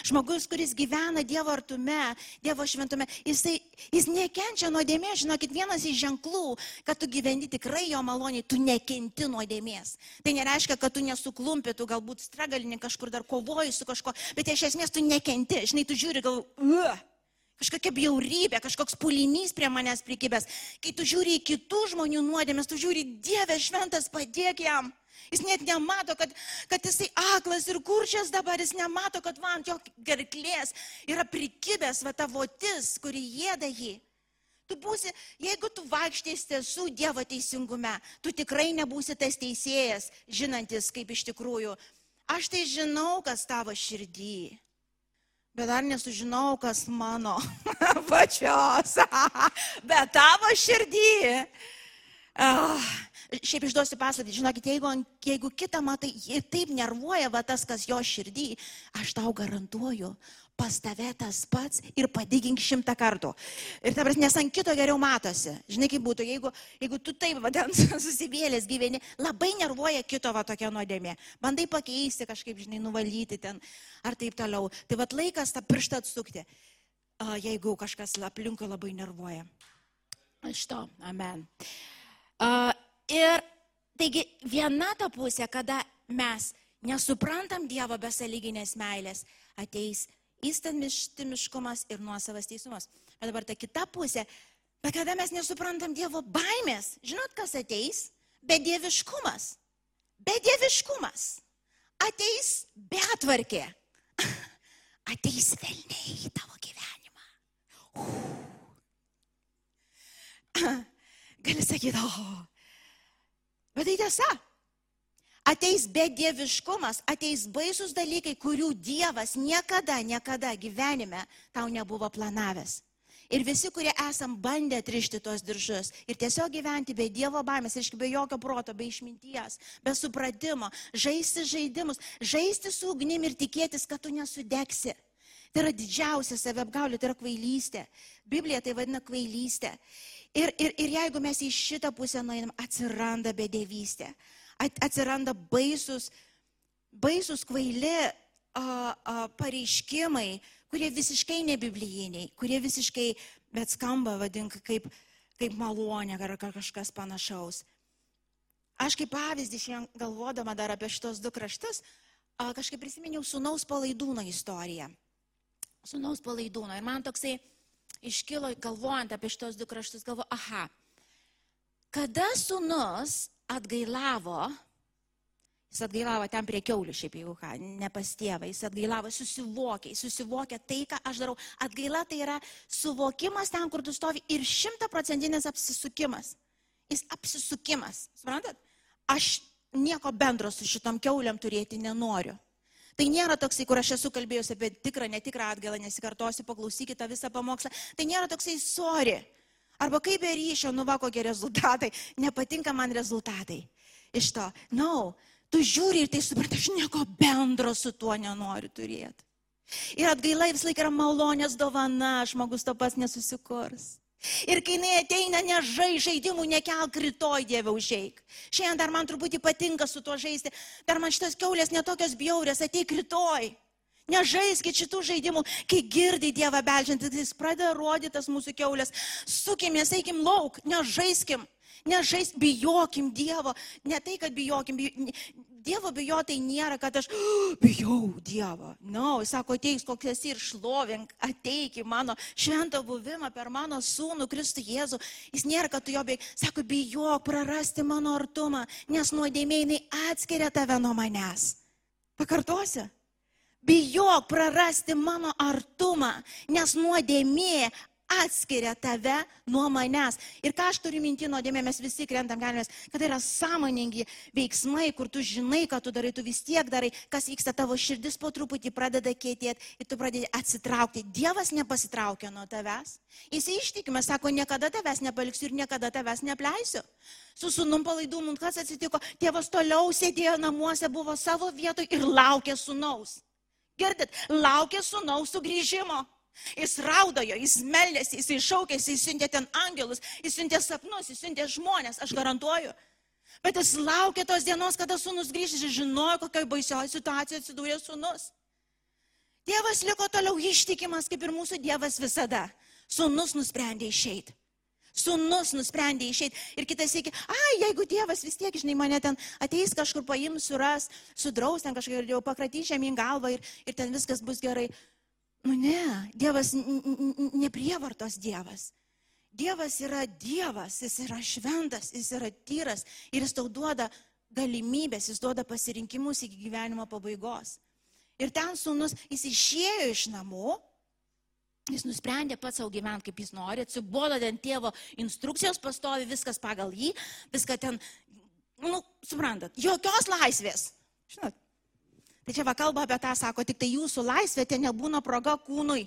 Žmogus, kuris gyvena Dievo artume, Dievo šventume, jisai, jis nekenčia nuodėmės. Žinokit, vienas iš ženklų, kad tu gyveni tikrai jo maloniai, tu nekenti nuodėmės. Tai nereiškia, kad tu nesuklumpi, tu galbūt stragalini kažkur dar kovoji su kažko, bet iš esmės tu nekenti. Žinai, tu žiūri gal, uh, kažkokia bjaurybė, kažkoks pulinys prie manęs prikibęs. Kai tu žiūri į kitų žmonių nuodėmės, tu žiūri, Dieve šventas, padėk jam. Jis net nemato, kad, kad jisai aklas ir kurčias dabar, jis nemato, kad man jo gerklės yra prikibęs va tavotis, kuri jėda jį. Tu būsi, jeigu tu vaikštės tiesų Dievo teisingume, tu tikrai nebūsi tas teisėjas, žinantis, kaip iš tikrųjų. Aš tai žinau, kas tavo širdį, bet dar nesužinau, kas mano pačios. bet tavo širdį Uh, šiaip išduosiu paslaptį, žinokit, jeigu, jeigu kitą matai, taip nervuoja va tas, kas jo širdį, aš tau garantuoju, pas tave tas pats ir padygink šimtą kartų. Ir ta prasme, nes ant kito geriau matosi. Žinai, kaip būtų, jeigu, jeigu tu taip vadin susivėlės gyveni, labai nervuoja kito va tokia nuodėmė. Bandai pakeisti kažkaip, žinai, nuvalyti ten ar taip toliau. Tai va laikas tą pirštą atsukti, jeigu kažkas aplinkui labai nervuoja. Iš to, amen. Uh, ir taigi viena ta pusė, kada mes nesuprantam Dievo besaliginės meilės, ateis įstamiškumas ir nuosavas teisumas. Bet dabar ta kita pusė, bet kada mes nesuprantam Dievo baimės, žinot, kas ateis? Bedieviškumas. Bedieviškumas. Ateis betvarkė. Ateis velniai į tavo gyvenimą. Uf. Gali sakyti, o. Bet tai tiesa. Ateis bedieviškumas, ateis baisus dalykai, kurių Dievas niekada, niekada gyvenime tau nebuvo planavęs. Ir visi, kurie esam bandę atrišti tos diržus ir tiesiog gyventi be Dievo baimės, reiškia be jokio proto, be išminties, be supratimo, žaisti žaidimus, žaisti su ugnim ir tikėtis, kad tu nesudegsi. Tai yra didžiausia saviapgaulė, tai yra kvailystė. Biblija tai vadina kvailystė. Ir, ir, ir jeigu mes į šitą pusę nueinam, atsiranda bedėvystė, atsiranda baisus, baisus kvaili a, a, pareiškimai, kurie visiškai nebiblijiniai, kurie visiškai, bet skamba, vadink, kaip, kaip malonė ar kažkas panašaus. Aš kaip pavyzdį šiandien galvodama dar apie šitos du kraštus, kažkaip prisiminiau sunaus palaidūno istoriją. Sunaus palaidūno. Ir man toksai, iškilo galvojant apie šitos du kraštus, galvo, aha, kada sunus atgailavo, jis atgailavo ten prie keulių, šiaip jau ką, ne pas tėvą, jis atgailavo, susivokė, susivokė tai, ką aš darau. Atgaila tai yra suvokimas ten, kur tu stovi ir šimtaprocentinis apsisukimas. Jis apsisukimas, suprantat? Aš nieko bendro su šitom keuliam turėti nenoriu. Tai nėra toksai, kur aš esu kalbėjus apie tikrą, netikrą atgalą, nesikartosiu, paklausykite visą pamokslą. Tai nėra toksai sori. Arba kaip be ryšio, nu va kokie rezultatai, nepatinka man rezultatai. Iš to, no, tu žiūri ir tai supranti, aš nieko bendro su tuo nenoriu turėti. Ir atgaila vis laik yra malonės dovana, žmogus to pas nesusikurs. Ir kai jinai ateina, nežai žaidimų, nekelk rytoj, Dieve, užeik. Šiandien dar man truputį patinka su tuo žaisti, dar man šitas keulės netokios bjaurės, ateik rytoj. Nežaiskit šitų žaidimų, kai girdi Dievą belžiant, jis pradeda rodytas mūsų keulės. Sukimės, eikim lauk, nežaiskim. Nežais, bijokim Dievo. Ne tai, kad bijokim, bijo, Dievo bijotai nėra, kad aš oh, bijau Dievo. Na, no, jis sako, ateik koks esi ir šlovink, ateik į mano šventą buvimą per mano sūnų Kristų Jėzų. Jis nėra, kad tu jo bijai. Sako, bijok prarasti mano artumą, nes nuodėmėjai atskiria tave nuo manęs. Pakartosiu. Bijok prarasti mano artumą, nes nuodėmė atskiria tave nuo manęs. Ir ką aš turiu minti nuodėmė, mes visi krentam galvės, kad tai yra sąmoningi veiksmai, kur tu žinai, ką tu darai, tu vis tiek darai, kas vyksta, tavo širdis po truputį pradeda kėtėti ir tu pradedi atsitraukti. Dievas nepasitraukia nuo tavęs. Jis ištikime, sako, niekada tavęs nepaliksiu ir niekada tavęs nepleisiu. Su sunum palaidūnu, kas atsitiko, tėvas toliau sėdėjo namuose, buvo savo vietoje ir laukė sunaus. Girdit, laukė sunaus sugrįžimo. Jis raudojo, jis meldėsi, jis iššaukėsi, jis siuntė ten angelus, jis siuntė sapnus, jis siuntė žmonės, aš garantuoju. Bet jis laukė tos dienos, kada sunus grįžti, jis žinojo, kokioje baisioje situacijoje atsidūrė sunus. Dievas liko toliau ištikimas, kaip ir mūsų Dievas visada. Sunus nusprendė išeiti. Sūnus nusprendė išeiti. Ir kitas sakė, ai, jeigu Dievas vis tiek, žinai, mane ten ateis kažkur paims, suras, sudraus ten kažkaip jau pakratys žemyn galvą ir, ir ten viskas bus gerai. Nu ne, Dievas neprievartos Dievas. Dievas yra Dievas, jis yra šventas, jis yra tyras ir jis tau duoda galimybės, jis duoda pasirinkimus iki gyvenimo pabaigos. Ir ten sūnus, jis išėjo iš namų, jis nusprendė pats savo gyventi, kaip jis nori, atsibodo ten tėvo instrukcijos, pastovi viskas pagal jį, viską ten, nu, suprantat, jokios laisvės. Žinot, Tai čia va kalba apie tą, sako, tik tai jūsų laisvė ten nebūna proga kūnui.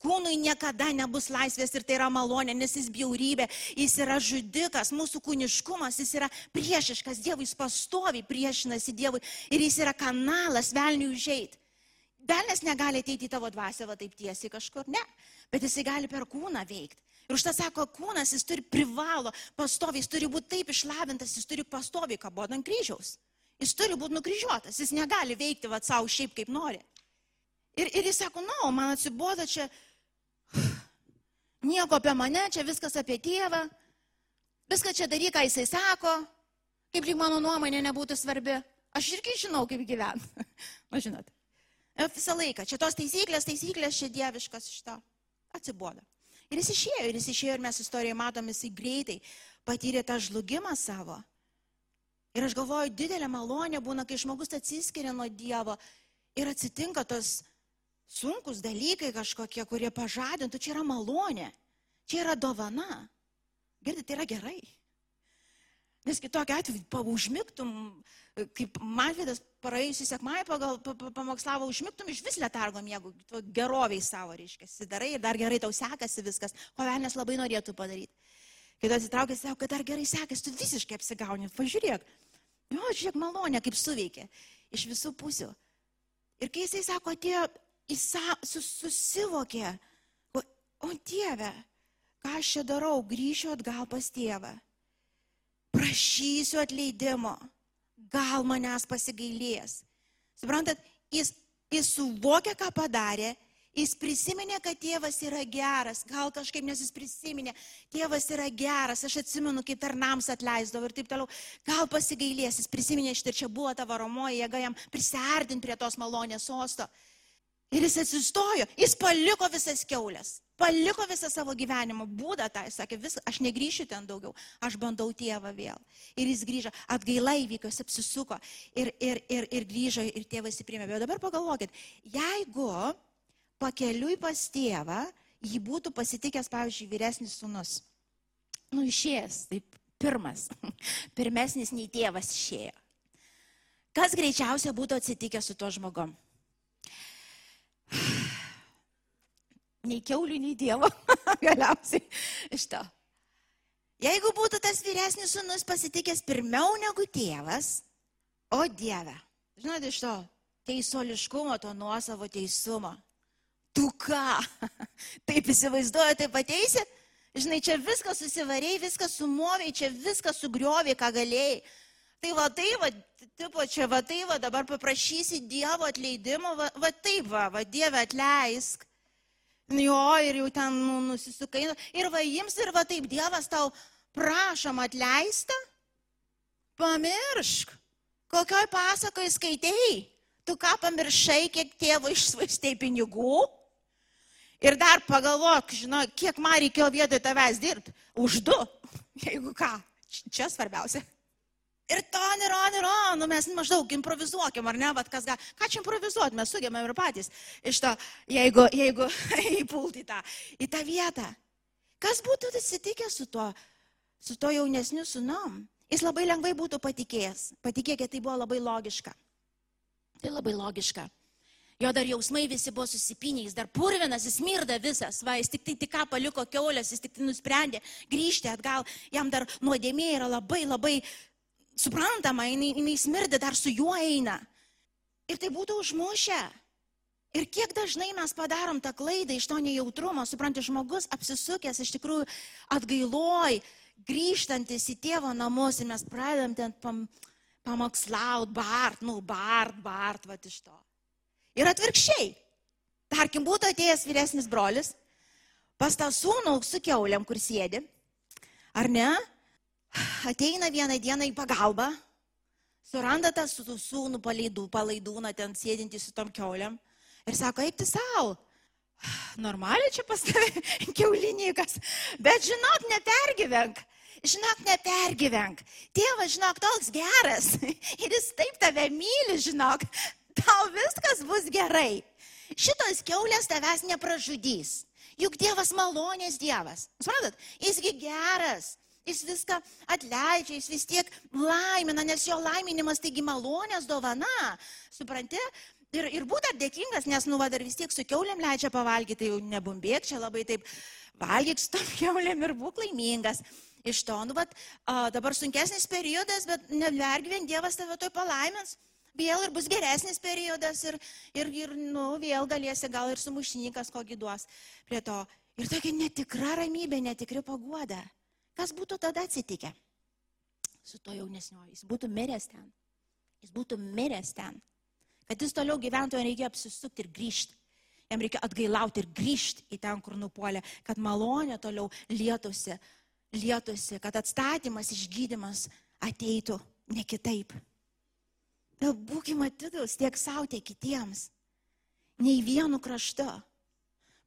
Kūnui niekada nebus laisvės ir tai yra malonė, nes jis bjaurybė, jis yra žudikas, mūsų kūniškumas, jis yra priešiškas Dievui, jis pastovi priešinasi Dievui ir jis yra kanalas velniui užėjti. Velnes negali ateiti į tavo dvasę va taip tiesiai kažkur, ne, bet jisai gali per kūną veikti. Ir už tą sako, kūnas jis turi privalo, pastoviai, jis turi būti taip išlavintas, jis turi pastoviai kaboti ant kryžiaus. Jis turi būti nukryžiuotas, jis negali veikti va savo šiaip kaip nori. Ir, ir jis sako, na, no, man atsibodo čia Nieko apie mane, čia viskas apie tėvą. Viską čia daryk, ką jisai sako. Kaip lyg mano nuomonė nebūtų svarbi. Aš irgi žinau, kaip gyventi. Na, žinot. Visą laiką. Čia tos taisyklės, taisyklės, čia dieviškas iš to. Atsibodo. Ir jis išėjo, ir jis išėjo, ir mes istorijoje matom, jisai greitai patyrė tą žlugimą savo. Ir aš galvoju, didelė malonė būna, kai žmogus atsiskiria nuo Dievo ir atsitinka tos sunkus dalykai kažkokie, kurie pažadintų, čia yra malonė, čia yra dovana. Girdite, tai yra gerai. Nes kitokia atveju, paužmygtum, kaip Manvidas praėjusį sekmąjį pagal pamokslavo, užmygtum iš vis letargo miego, geroviai savo, reiškia, darai ir dar gerai tau sekasi viskas, ko velnės labai norėtų padaryti. Kai tu atsitraukė, sako, kad dar gerai sekasi, tu visiškai apsigauni, pažiūrėk. Jo, žiūrėk, malonė, kaip suveikia iš visų pusių. Ir kai jisai sako, atėjo jis susivokė, o, Dieve, ką aš čia darau, grįšiu atgal pas tėvą, prašysiu atleidimo, gal manęs pasigailės. Suprantat, jis, jis suvokė, ką padarė, jis prisiminė, kad tėvas yra geras, gal kažkaip nes jis prisiminė, tėvas yra geras, aš atsimenu, kaip tarnams atleisdavo ir taip toliau, gal pasigailės, jis prisiminė, štai čia buvo ta varomoji jėga jam prisardinti prie tos malonės sosto. Ir jis atsistojo, jis paliko visas keulės, paliko visą savo gyvenimo būdą, tai sakė, vis, aš negryšiu ten daugiau, aš bandau tėvą vėl. Ir jis grįžo, atgaila įvyko, jis apsisuko ir, ir, ir, ir grįžo ir tėvas įprimė. Bet dabar pagalvokit, jeigu pakeliui pas tėvą jį būtų pasitikęs, pavyzdžiui, vyresnis sunus, nu išėjęs, taip pirmas, pirmesnis nei tėvas išėjo. Kas greičiausiai būtų atsitikę su tuo žmogom? nei keulių, nei Dievo. Galiausiai iš to. Jeigu būtų tas vyresnis sunus pasitikęs pirmiau negu tėvas, o Dieve, žinote, iš to teisoliškumo, to nuosavo teisumo. Tu ką? Taip įsivaizduoju, taip ateisi? Žinai, čia viską susivarėjai, viską sumoviai, čia viską sugriovai, ką galėjai. Tai va, tai va, tipo, čia va, tai va, dabar paprašysi Dievo atleidimo, va, va taip va, va, Dieve atleisk. Jo, ir jau ten nu, nusisukai. Ir va jiems ir va taip Dievas tau prašom atleista. Pamiršk, kokioj pasakoje skaitėjai. Tu ką pamiršai, kiek tėvo išsvaistėjai pinigų. Ir dar pagalvok, žinai, kiek man reikėjo vietoj tavęs dirbti. Už du, jeigu ką. Čia svarbiausia. Ir ton, ir on, ir on, nu mes maždaug improvizuokim, ar ne, bet kas gal, ką čia improvizuoti, mes sugebėm ir patys iš to, jeigu, jeigu įpulti į tą, į tą vietą. Kas būtų atsitikęs su tuo, su tuo jaunesniu sunom? Jis labai lengvai būtų patikėjęs. Patikėkit, tai buvo labai logiška. Tai labai logiška. Jo dar jausmai visi buvo susipinę, jis dar purvinas, jis mirda visas, va, jis tik tai tik ką paliko keulės, jis tik tai nusprendė grįžti atgal, jam dar nuodėmė yra labai labai suprantama, jinai, jinai smirdi dar su juo eina. Ir tai būtų užmušę. Ir kiek dažnai mes padarom tą klaidą iš to nejautrumo, supranti, žmogus apsisukęs iš tikrųjų atgailoj, grįžtantis į tėvo namus ir mes pradedam ten pam, pamokslaut, bart, nu, bart, bart, va iš to. Ir atvirkščiai, tarkim, būtų atėjęs vyresnis brolis, pas tą sūnų su keuliam, kur sėdi, ar ne? ateina vieną dieną į pagalbą, suranda tą sūnų palaidų, palaidūną ten sėdintį su tom keuliam ir sako, eik tu savo. Normaliai čia pas tave keulinikas, bet žinok, nepergyvenk. Žinok, nepergyvenk. Tėvas, žinok, toks geras. Ir jis taip tave myli, žinok. Tau viskas bus gerai. Šitos keulės tavęs nepražudys. Juk Dievas malonės Dievas. Suprantat, jisgi geras. Jis viską atleidžia, jis vis tiek laimina, nes jo laiminimas taigi malonės dovana. Supranti? Ir, ir būt dar dėkingas, nes, nu, va, dar vis tiek su keuliam leidžia pavalgyti, tai jau nebumbėk čia labai taip, valgyk su tom keuliam ir būk laimingas. Iš to, nu, va, dabar sunkesnis periodas, bet nevergvien, Dievas tave toj palaimins. Vėl ir bus geresnis periodas ir, ir, ir nu, vėl galėsi gal ir sumušininkas kokį duos prie to. Ir tokia netikra ramybė, netikri paguoda. Kas būtų tada atsitikę su to jaunesniuoju? Jis būtų miręs ten. Jis būtų miręs ten. Kad jis toliau gyventų, jam reikia apsisukti ir grįžti. Jam reikia atgailauti ir grįžti į ten, kur nupolė, kad malonė toliau lietųsi, lietųsi, kad atstatymas, išgydymas ateitų ne kitaip. Tai būkime atidus tiek savo, tiek kitiems. Nei vienu kraštu.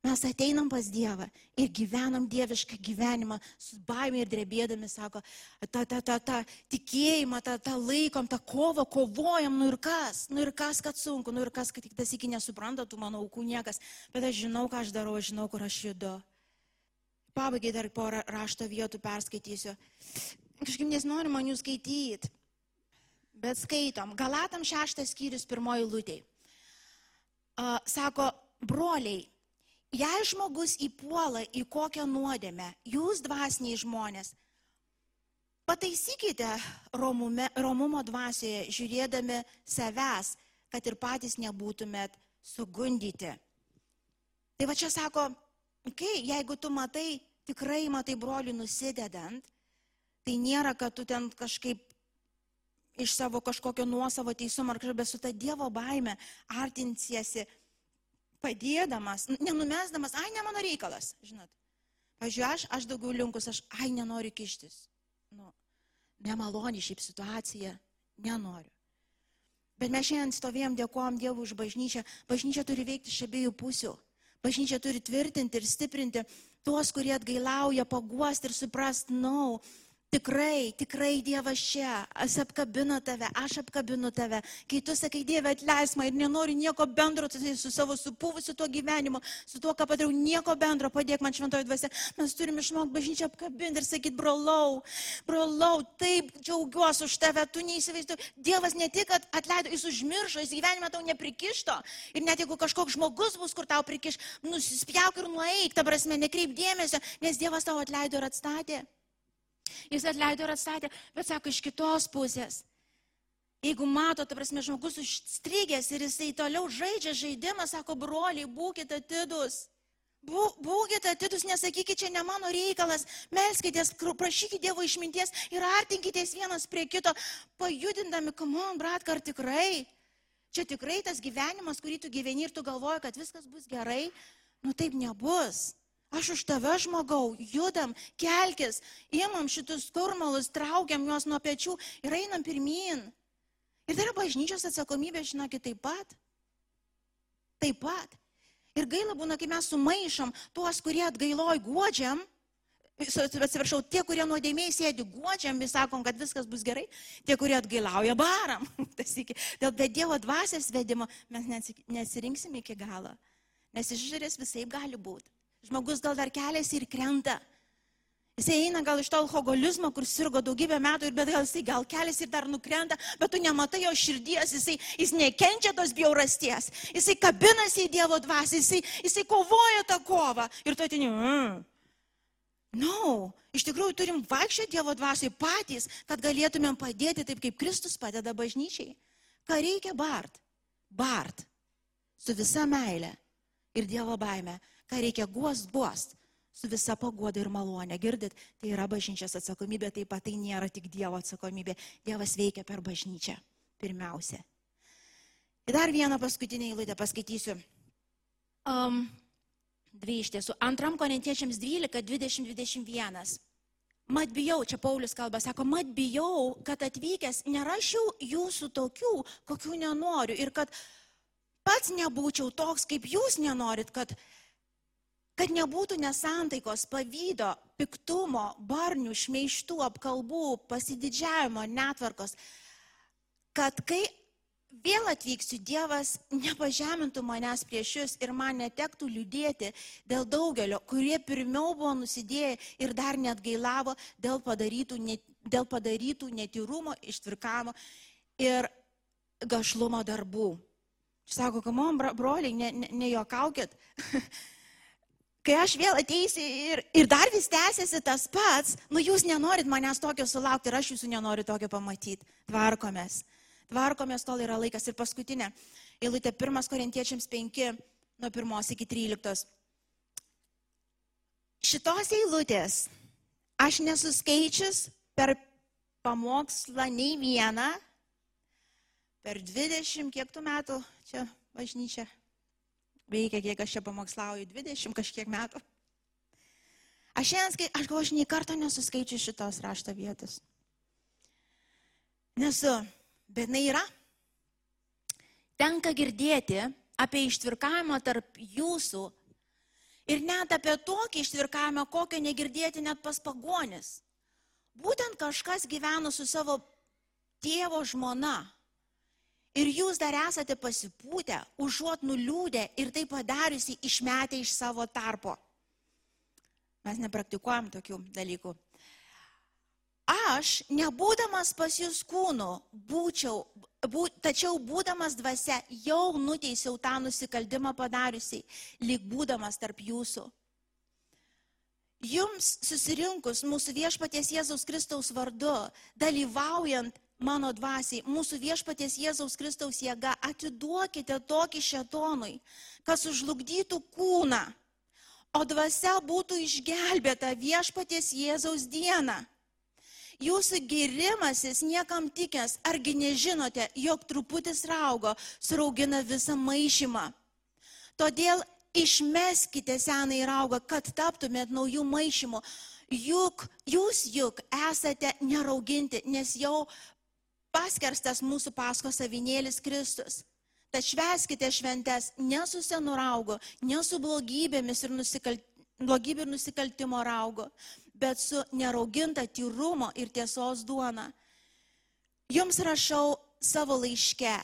Mes ateinam pas Dievą ir gyvenam dievišką gyvenimą su baimė ir drebėdami, sako, tą, tą, tą, tą tikėjimą, tą, tą laikom, tą kovą, kovojam, nu ir kas, nu ir kas, kad sunku, nu ir kas, kad tik tas iki nesupranta, tu mano aukų niekas, bet aš žinau, ką aš darau, aš žinau, kur aš judu. Pabaigai dar porą rašto vietų perskaitysiu. Kažkaip nesinori man jų skaityti, bet skaitom. Galatam šeštas skyrius pirmoji lūtė. Sako, broliai, Jei žmogus įpuola į kokią nuodėmę, jūs dvasiniai žmonės, pataisykite romume, romumo dvasioje, žiūrėdami savęs, kad ir patys nebūtumėt sugundyti. Tai va čia sako, okay, jeigu tu matai, tikrai matai brolių nusidedant, tai nėra, kad tu ten kažkaip iš savo kažkokio nuosavo teisumo ar kažkaip, bet su ta Dievo baime artinsiesi padėdamas, nenumesdamas, ai, ne mano reikalas, žinot. Pavyzdžiui, aš, aš daugiau linkus, aš, ai, nenoriu kištis. Nu, nemaloni šiaip situacija, nenoriu. Bet mes šiandien stovėjom, dėkojom Dievui už bažnyčią. Bažnyčia turi veikti iš abiejų pusių. Bažnyčia turi tvirtinti ir stiprinti tuos, kurie atgailauja, paguosti ir suprast, nau, no, Tikrai, tikrai Dievas čia, aš apkabinu tave, aš apkabinu tave. Kai tu sakai, Dieve, atleis man ir nenoriu nieko bendro su savo supuvusiu tuo gyvenimu, su tuo, ką padariau, nieko bendro, padėk man šventoji dvasia. Mes turime išmokti bažnyčią apkabinti ir sakyti, brolau, brolau, taip džiaugiuosi už tave, tu neįsivaizduoji. Dievas ne tik atleido, jis užmiršo, jis gyvenimą tau neprikišto. Ir net jeigu kažkoks žmogus bus, kur tau prikiš, nusispjauk ir nueik, ta prasme, nekreip dėmesio, nes Dievas tau atleido ir atstatė. Jis atleido ir atstatė, bet sako iš kitos pusės. Jeigu mato, ta prasme, žmogus užstrigęs ir jisai toliau žaidžia žaidimą, sako, broliai, būkite atidus. Būkite atidus, nesakykite, čia ne mano reikalas, melskitės, prašykite Dievo išminties ir artinkitės vienas prie kito, pajudindami, kamon, brat, ar tikrai, čia tikrai tas gyvenimas, kurį tu gyveni ir tu galvoji, kad viskas bus gerai, nu taip nebus. Aš už tave žmogau, judam, kelkis, imam šitus kurmalus, traukiam juos nuo pečių ir einam pirmin. Ir tai yra bažnyčios atsakomybė, žinokit, taip pat. Taip pat. Ir gaila būna, kai mes sumaišom tuos, kurie atgailoj guodžiam, atsiprašau, tie, kurie nuodėmiai sėdi guodžiam, vis sakom, kad viskas bus gerai, tie, kurie atgailauja, baram. Dėl be Dievo dvasės vedimo mes nesirinksim iki galo, nes išžiūrės visai gali būti. Žmogus gal dar keliasi ir krenta. Jis eina gal iš to alkoholizmo, kur sirgo daugybę metų, bet gal jisai gal keliasi ir dar nukrenta, bet tu nematai jo širdies, jisai, jis nekenčia tos bjaurasties, jisai kabinasi į Dievo dvasę, jisai, jisai kovoja tą kovą ir tu atini. Mm. No, iš tikrųjų turim vaikščioti Dievo dvasiai patys, kad galėtumėm padėti taip, kaip Kristus padeda bažnyčiai. Ką reikia bart? Bart. Su visa meile ir Dievo baime ką reikia guost, guost. Su visa pagoda ir malonė. Girdit, tai yra bažnyčios atsakomybė, taip pat tai nėra tik Dievo atsakomybė. Dievas veikia per bažnyčią. Pirmiausia. Ir dar vieną paskutinę eilutę paskaitysiu. Um, dvi iš tiesų. Antram korintiečiams 12, 20, 21. Mat bijau, čia Paulius kalba, sako, mat bijau, kad atvykęs nerašiau jūsų tokių, kokių nenoriu ir kad pats nebūčiau toks, kaip jūs nenorit, kad kad nebūtų nesantaikos, pavydo, piktumo, barnių, šmeištų, apkalbų, pasididžiavimo, netvarkos, kad kai vėl atvyksiu, Dievas nepažemintų manęs prieš jūs ir man netektų liūdėti dėl daugelio, kurie pirmiau buvo nusidėję ir dar net gailavo dėl padarytų, net, dėl padarytų netyrumo, ištvirkamo ir gašlumo darbų. Sako, kamom, broliai, nejuokaukit. Ne, ne Kai aš vėl ateisiu ir, ir dar vis tęsiasi tas pats, nu jūs nenorit manęs tokio sulaukti ir aš jūsų nenoriu tokio pamatyti. Tvarkomės. Tvarkomės, tol yra laikas. Ir paskutinė, eilutė 1 Korintiečiams 5, nuo 1 iki 13. Šitos eilutės aš nesuskaičius per pamokslą nei vieną, per 20 kiek tų metų čia bažnyčia veikia, kiek aš čia pamokslauju, 20 kažkiek metų. Aš šiandien, aš galvoju, aš nei karto nesuskaičiu šitos rašto vietos. Nesu, bet jinai yra. Tenka girdėti apie ištvirkavimą tarp jūsų ir net apie tokį ištvirkavimą, kokio negirdėti net pas pagonis. Būtent kažkas gyveno su savo tėvo žmona Ir jūs dar esate pasipūtę, užuot nuliūdę ir tai padariusi išmetę iš savo tarpo. Mes nepraktikuojam tokių dalykų. Aš, nebūdamas pas jūs kūnu, būčiau, bū, tačiau būdamas dvasia, jau nuteisiau tą nusikaltimą padariusiai, lyg būdamas tarp jūsų. Jums susirinkus mūsų viešpaties Jėzaus Kristaus vardu, dalyvaujant mano dvasiai, mūsų viešpaties Jėzaus Kristaus jėga, atiduokite tokį šetonui, kas užlugdytų kūną, o dvasia būtų išgelbėta viešpaties Jėzaus dieną. Jūsų girimasis niekam tikęs, argi nežinote, jog truputis raugo suraugina visą maišymą. Todėl išmeskite senai raugą, kad taptumėt naujų maišymų. Juk jūs juk esate nerauginti, nes jau paskerstas mūsų pasko savinėlis Kristus. Tad šveskite šventes ne su senu raugu, ne su blogybėmis ir, nusikal... blogybė ir nusikaltimo raugu, bet su nerauginta tyrumo ir tiesos duona. Jums rašau savo laiške,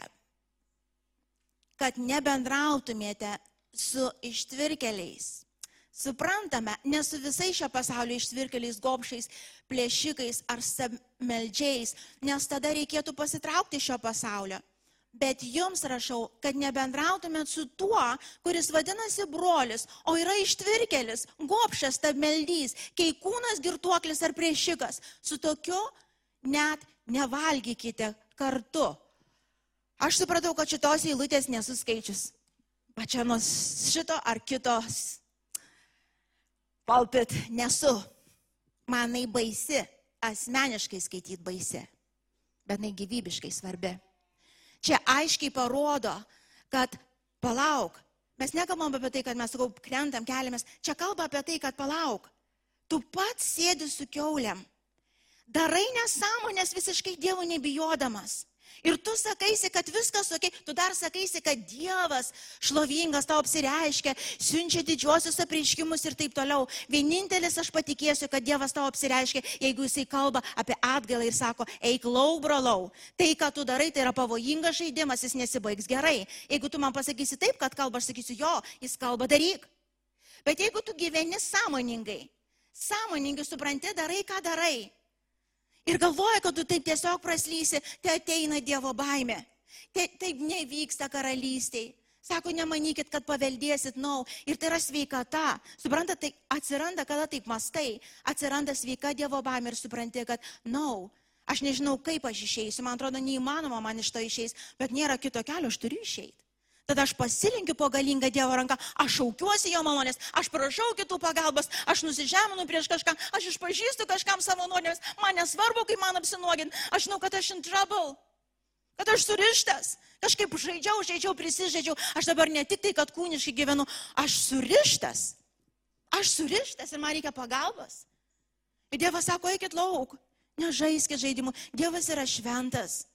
kad nebendrautumėte su ištvirkeliais Suprantame, ne su visais šio pasaulio ištvirkeliais, gobšiais, plėšikais ar meldžiais, nes tada reikėtų pasitraukti šio pasaulio. Bet jums rašau, kad nebendrautumėt su tuo, kuris vadinasi brolis, o yra ištvirkelis, gopšas, tabmeldys, keikūnas, girtuoklis ar priešikas. Su tokiu net nevalgykite kartu. Aš supratau, kad šitos eilutės nesuskaičius. Pačia nuo šito ar kitos Palpit nesu. Manai baisi, asmeniškai skaityti baisi, bet jinai gyvybiškai svarbi. Čia aiškiai parodo, kad palauk, mes nekalbam apie tai, kad mes sakau, krentam, keliamės, čia kalba apie tai, kad palauk, tu pats sėdi su keuliam, darai nesąmonės visiškai Dievo nebijodamas. Ir tu sakaisi, kad viskas ok, tu dar sakaisi, kad Dievas šlovingas tau apsireiškia, siunčia didžiosius apreiškimus ir taip toliau. Vienintelis aš patikėsiu, kad Dievas tau apsireiškia, jeigu jisai kalba apie atgalą ir sako, eik lau, brolau. Tai, ką tu darai, tai yra pavojingas žaidimas, jis nesibaigs gerai. Jeigu tu man pasakysi taip, kad kalba, aš sakysiu, jo, jis kalba daryk. Bet jeigu tu gyveni sąmoningai, sąmoningai supranti, darai, ką darai Ir galvoja, kad tu taip tiesiog praslysi, tai ateina Dievo baime. Tai, taip nevyksta karalystėje. Sako, nemanykit, kad paveldėsit nau. No. Ir tai yra sveikata. Suprantate, tai atsiranda, kada taip mastai. Atsiranda sveika Dievo baimė ir supranti, kad nau. No, aš nežinau, kaip aš išeisiu. Man atrodo, neįmanoma man iš to išeis. Bet nėra kito kelio, aš turiu išeiti. Tada aš pasilinkiu po galingą Dievo ranką, aš šaukiuosi jo malonės, aš prašau kitų pagalbos, aš nusižeminu prieš kažką, aš išpažįstu kažkam savo nuodėmės, man nesvarbu, kaip man apsinuogint, aš žinau, kad aš in trouble, kad aš surištas, kažkaip žaidžiau, žaidžiau, prisižaidžiau, aš dabar ne tik tai, kad kūniškai gyvenu, aš surištas, aš surištas ir man reikia pagalbos. Ir Dievas sako, eikit lauk, nežaiskit žaidimų, Dievas yra šventas,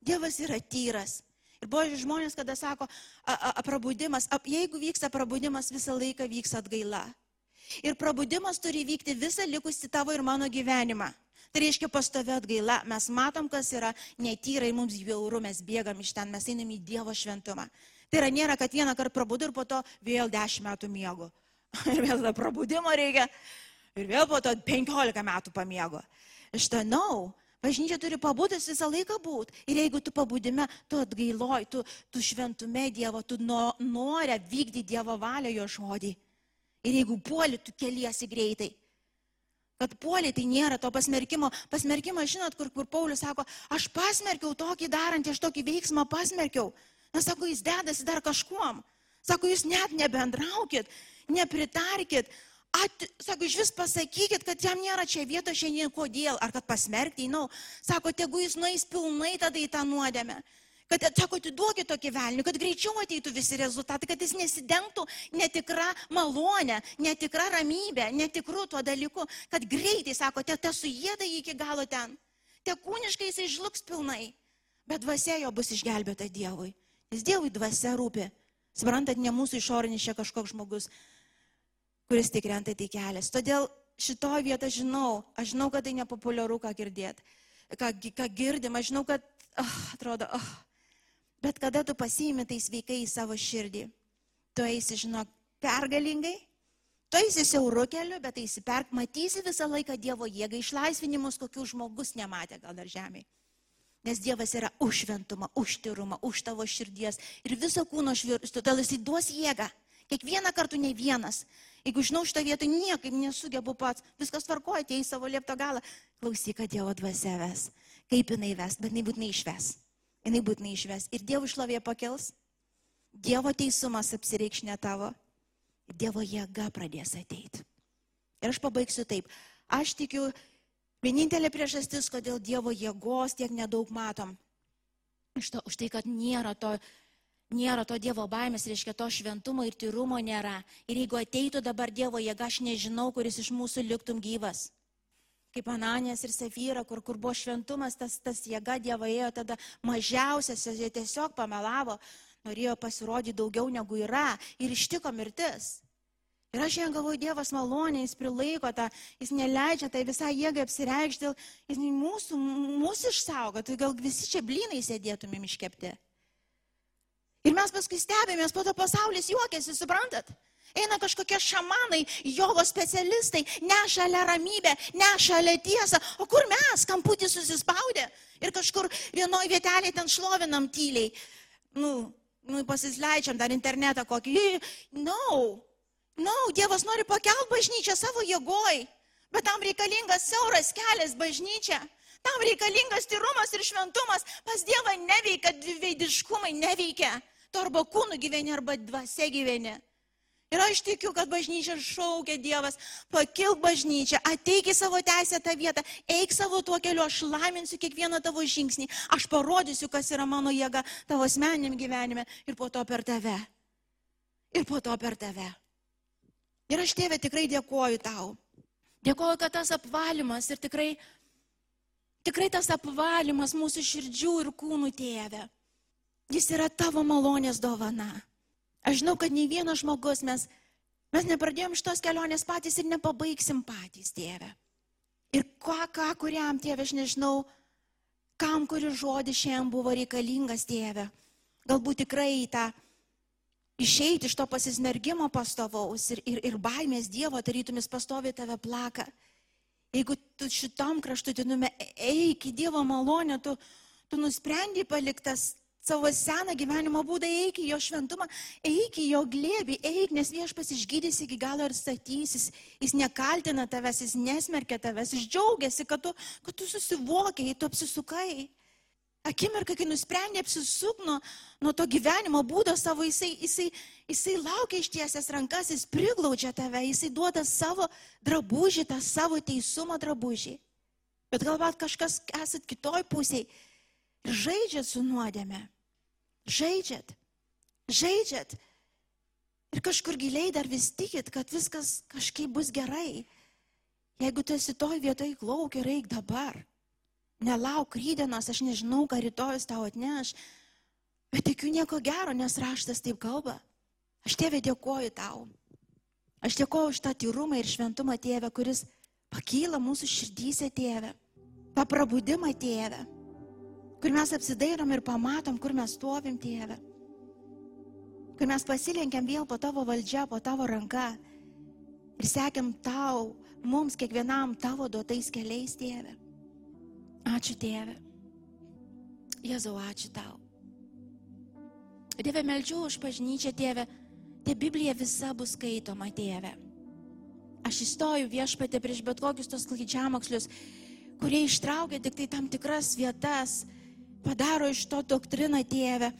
Dievas yra tyras. Ir buvo žmonės, kada sako, a, a, prabudimas, a, jeigu vyksta prabudimas, visą laiką vyks atgaila. Ir prabudimas turi vykti visą likusį tavo ir mano gyvenimą. Tai reiškia pastovi atgaila. Mes matom, kas yra netyrai, mums bjauru, mes bėgam iš ten, mes einam į Dievo šventumą. Tai yra nėra, kad vieną kartą prabudu ir po to vėl dešimt metų miego. Ir vėl tada prabudimo reikia. Ir vėl po to penkiolika metų pamiego. Aš žinau, Bažnyčia turi pabudęs visą laiką būti. Ir jeigu tu pabudime, tu atgailoj, tu, tu šventume Dievo, tu no, nori vykdyti Dievo valią jo žodį. Ir jeigu puoli, tu keliesi greitai. Kad puoli, tai nėra to pasmerkimo. Pasmerkimo, žinot, kur, kur Paulius sako, aš pasmerkiau tokį darantį, aš tokį veiksmą pasmerkiau. Nes sako, jis dedasi dar kažkuom. Sako, jūs net nebendraukit, nepritarkit, At, sako, iš vis pasakykit, kad jam nėra čia vietos šiandien kodėl, ar kad pasmerkti, žinau. Sako, tegu jis nueis pilnai tada į tą nuodėmę. Kad, sako, atiduokit tokį velnių, kad greičiau ateitų visi rezultatai, kad jis nesidengtų netikra malonė, netikra ramybė, netikru tuo dalyku, kad greitai, sako, te, te sujėda iki galo ten. Te kūniškai jis išluks pilnai, bet dvasia jo bus išgelbėta Dievui. Nes Dievui dvasia rūpi. Suprantat, ne mūsų išorinis čia kažkoks žmogus, kuris tik renta tai kelias. Todėl šitoje vietoje žinau, aš žinau, kad tai nepopuliaru, ką girdėt, ką, ką girdim, aš žinau, kad, oh, atrodo, oh. bet kada tu pasiimi tai sveikai į savo širdį, tu eisi, žinok, pergalingai, tu eisi siauru keliu, bet eisi perk, matysi visą laiką Dievo jėgą, išlaisvinimus, kokių žmogus nematė gal dar žemėje. Nes Dievas yra už šventumą, už tyrumą, už tavo širdies ir viso kūno švirtų, todėl jis duos jėgą. Kiekvieną kartą ne vienas. Jeigu žinau šitą vietą, niekaip nesugebu pats, viskas tvarkoja, į savo liepto galą, klausyk, kad Dievo dvasia ves. Kaip jinai ves, bet jinai būtinai išves. Jinai būtinai išves. Ir Dievo šlovė pakels, Dievo teisumas apsireikš ne tavo, Dievo jėga pradės ateiti. Ir aš pabaigsiu taip. Aš tikiu, vienintelė priežastis, kodėl Dievo jėgos tiek nedaug matom. Iš to, už tai, kad nėra to nėra to Dievo baimės, reiškia to šventumo ir tyrumo nėra. Ir jeigu ateitų dabar Dievo jėga, aš nežinau, kuris iš mūsų liktum gyvas. Kaip Ananės ir Safyra, kur, kur buvo šventumas, tas, tas jėga Dievo ėjo, tada mažiausias, jie tiesiog pamelavo, norėjo pasirodyti daugiau negu yra ir ištiko mirtis. Ir aš šiandien galvoju, Dievas malonė, jis prilaiko tą, jis neleidžia tai visai jėgai apsireikšti, jis mūsų, mūsų išsaugo, tai gal visi čia blynai sėdėtumėm iškepti. Ir mes paskui stebėmės, po to pasaulis juokiasi, suprantat? Eina kažkokie šamanai, jogo specialistai, nešalia ramybę, nešalia tiesą. O kur mes, kamputį susispaudę ir kažkur vienoje vietelėje ten šlovinam tyliai. Nu, nu, pasisleidžiam dar internetą kokį. No, no, Dievas nori pakelt bažnyčią savo jėgoj, bet tam reikalingas siauras kelias bažnyčia. Tam reikalingas tyrumas ir šventumas. Pas Dievą neveikia dviveidiškumai, neveikia. Tu arba kūnų gyveni, arba dvasia gyveni. Ir aš tikiu, kad bažnyčia šaukia Dievas, pakilk bažnyčią, ateik į savo teisėtą vietą, eik savo tuo keliu, aš laiminsiu kiekvieną tavo žingsnį, aš parodysiu, kas yra mano jėga tavo asmeniniam gyvenime ir po to per tave. Ir po to per tave. Ir aš tėvė tikrai dėkoju tau. Dėkoju, kad tas apvalimas ir tikrai Tikrai tas apvalimas mūsų širdžių ir kūnų tėvė. Jis yra tavo malonės dovana. Aš žinau, kad nei vienas žmogus mes, mes nepradėjom šitos kelionės patys ir nepabaigsim patys, tėvė. Ir ką, ką, kuriam tėvė, aš nežinau, kam kuris žodis šiandien buvo reikalingas, tėvė. Galbūt tikrai į tą išeiti iš to pasismergimo pastovaus ir, ir, ir baimės Dievo, tarytumis pastovi tave plaka. Jeigu tu šitam kraštutinume eik į Dievo malonę, tu, tu nusprendai paliktas savo seną gyvenimo būdą, eik į jo šventumą, eik į jo glėbį, eik, nes viešpas išgydys iki galo ir statysis. Jis nekaltina tavęs, jis nesmerkia tavęs, jis džiaugiasi, kad tu, kad tu susivokiai, tu apsisukai. Akimirka, kai nusprendė apsisuk nuo, nuo to gyvenimo būdo savo, jisai, jisai, jisai laukia ištiesęs rankas, jis priglaudžia tave, jisai duoda savo drabužį, tą savo teisumo drabužį. Bet galbūt kažkas esat kitoj pusėje ir žaidžiat su nuodėme. Žaidžiat, žaidžiat. Ir kažkur giliai dar vis tikit, kad viskas kažkaip bus gerai. Jeigu tu esi toj vietoj, klauk ir eik dabar. Nelauk rydienos, aš nežinau, ką rytojus tau atneš, bet tikiu nieko gero, nes raštas taip kalba. Aš tėvė dėkoju tau. Aš dėkoju už tą tyrumą ir šventumą tėvę, kuris pakyla mūsų širdyse tėvę. tą prabudimą tėvę, kur mes apsidairom ir pamatom, kur mes stovim tėvę. Kur mes pasilenkiam vėl po tavo valdžia, po tavo ranka ir sekiam tau, mums kiekvienam tavo duotais keliais tėvę. Ačiū Dieve. Jėzau, ačiū tau. Dieve, meldžiu už bažnyčią, Dieve, te Biblija visa bus skaitoma, Dieve. Aš įstoju viešpatė prieš bet kokius tos klydžiamokslius, kurie ištraukia tik tai tam tikras vietas, padaro iš to doktriną, Dieve.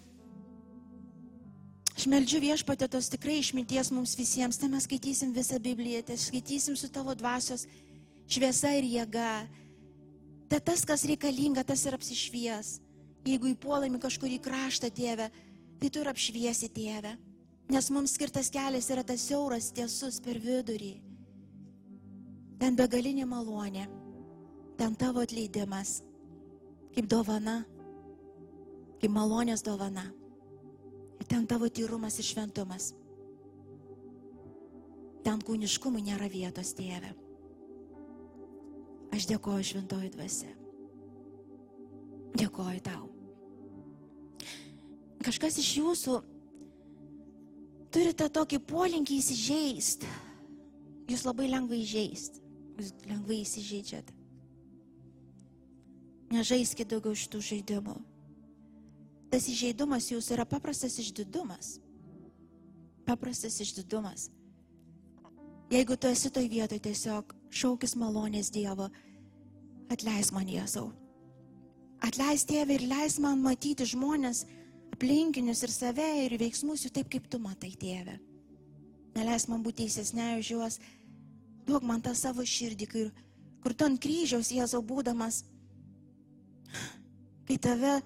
Aš meldžiu viešpatė tos tikrai išminties mums visiems, tai mes skaitysim visą Bibliją, tai skaitysim su tavo dvasios šviesa ir jėga. Tai tas, kas reikalinga, tas ir apsišvies. Jeigu įpuolami kažkurį kraštą, tėve, tai tu ir apšviesi, tėve. Nes mums skirtas kelias yra tas siauras, tiesus per vidurį. Ten begalinė malonė, ten tavo atleidimas, kaip dovana, kaip malonės dovana. Ir ten tavo tyrumas ir šventumas. Ten kūniškumui nėra vietos, tėve. Aš dėkoju šventoji dvasia. Dėkoju tau. Kažkas iš jūsų turite tokį polinkį įsižeisti. Jūs labai lengvai įžeisti. Jūs lengvai įsižeidžiate. Nežaiskite daugiau šitų žaidimų. Tas įžeidumas jūsų yra paprastas išdidumas. Paprastas išdidumas. Jeigu tu esi toj vietoj, tiesiog šaukis malonės Dievo, atleis man Jėzau. Atleis Dieve ir leis man matyti žmonės, aplinkinius ir save ir veiksmus jų taip, kaip tu matai, Dieve. Neleis man būti teisesnė už juos, duok man tą savo širdį, kur, kur tu ant kryžiaus Jėzau būdamas, kai tave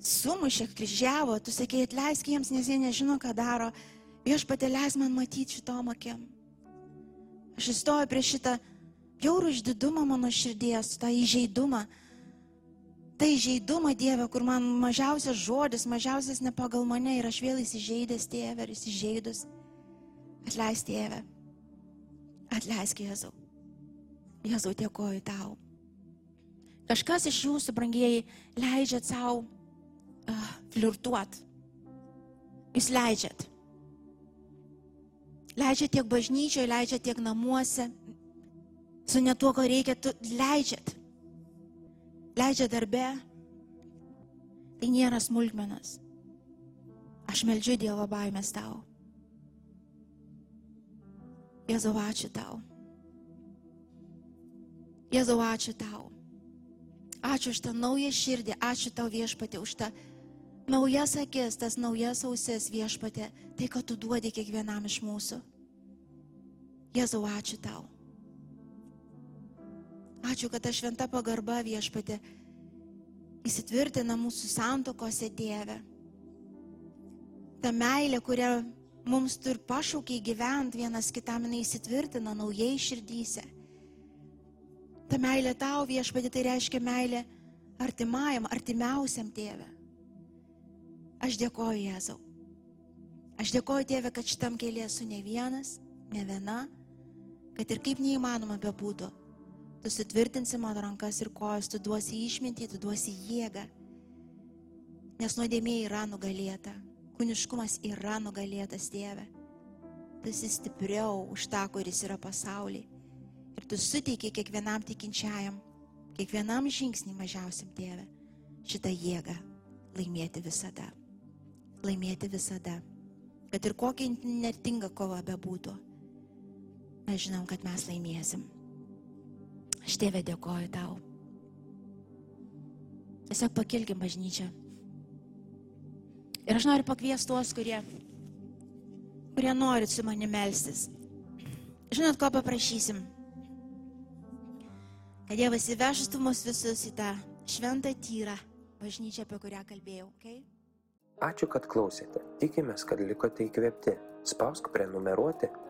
sumušė, kryžiavo, tu sakei, atleisk jiems, nes jie nežino, ką daro, viešpatė leis man matyti šitom akim. Aš įstoju prieš šitą bjaurų išdidumą mano širdies, tą įžeidumą. Tai įžeidumą Dieve, kur man mažiausias žodis, mažiausias ne pagal mane ir aš vėl įsižeidęs Dieve ir įsižeidus. Atleisk Dieve. Atleisk Jėzau. Jėzau, dėkoju tau. Kažkas iš jūsų, brangieji, leidžiat savo uh, flirtuot. Jūs leidžiat. Leidžiat tiek bažnyčioje, leidžiat tiek namuose. Su ne tuo, ko reikia, tu leidžiat. Leidžiat darbe. Tai nėra smulkmenas. Aš meldžiu Dievo baimės tau. Jėzau, ačiū tau. Jėzau, ačiū tau. Ačiū už tą naują širdį, ačiū tau viešpatė už tą naujas akis, tas naujas ausis viešpatė, tai, kad tu duodi kiekvienam iš mūsų. Jėzau, ačiū tau. Ačiū, kad ta šventa pagarba viešpatė įsitvirtina mūsų santokose Dieve. Ta meilė, kurią mums turi pašaukiai gyventi vienas kitam, jinai įsitvirtina naujai širdyse. Ta meilė tau viešpatė tai reiškia meilė artimajam, artimiausiam tėvė. Aš dėkoju Jėzau. Aš dėkoju Dieve, kad šitam keliu esu ne vienas, ne viena, kad ir kaip neįmanoma bebūtų, tu sutvirtinsi mano rankas ir kojas, tu duosi išmintį, tu duosi jėgą. Nes nuodėmė yra nugalėta, kūniškumas yra nugalėtas Dieve. Tu esi stipriau už tą, kuris yra pasaulyje. Ir tu suteiki kiekvienam tikinčiajam, kiekvienam žingsnį mažiausiam Dieve, šitą jėgą laimėti visada laimėti visada. Kad ir kokia netinga kova bebūtų, mes žinom, kad mes laimėsim. Aš tėvė dėkoju tau. Tiesiog pakilkim bažnyčią. Ir aš noriu pakviesti tuos, kurie, kurie norit su manimi melstis. Žinot, ko paprašysim? Kad Dievas įvežtų mus visus į tą šventą tyrą bažnyčią, apie kurią kalbėjau. Okay? Ačiū, kad klausėte. Tikimės, kad likote įkvėpti. Spausk prenumeruoti,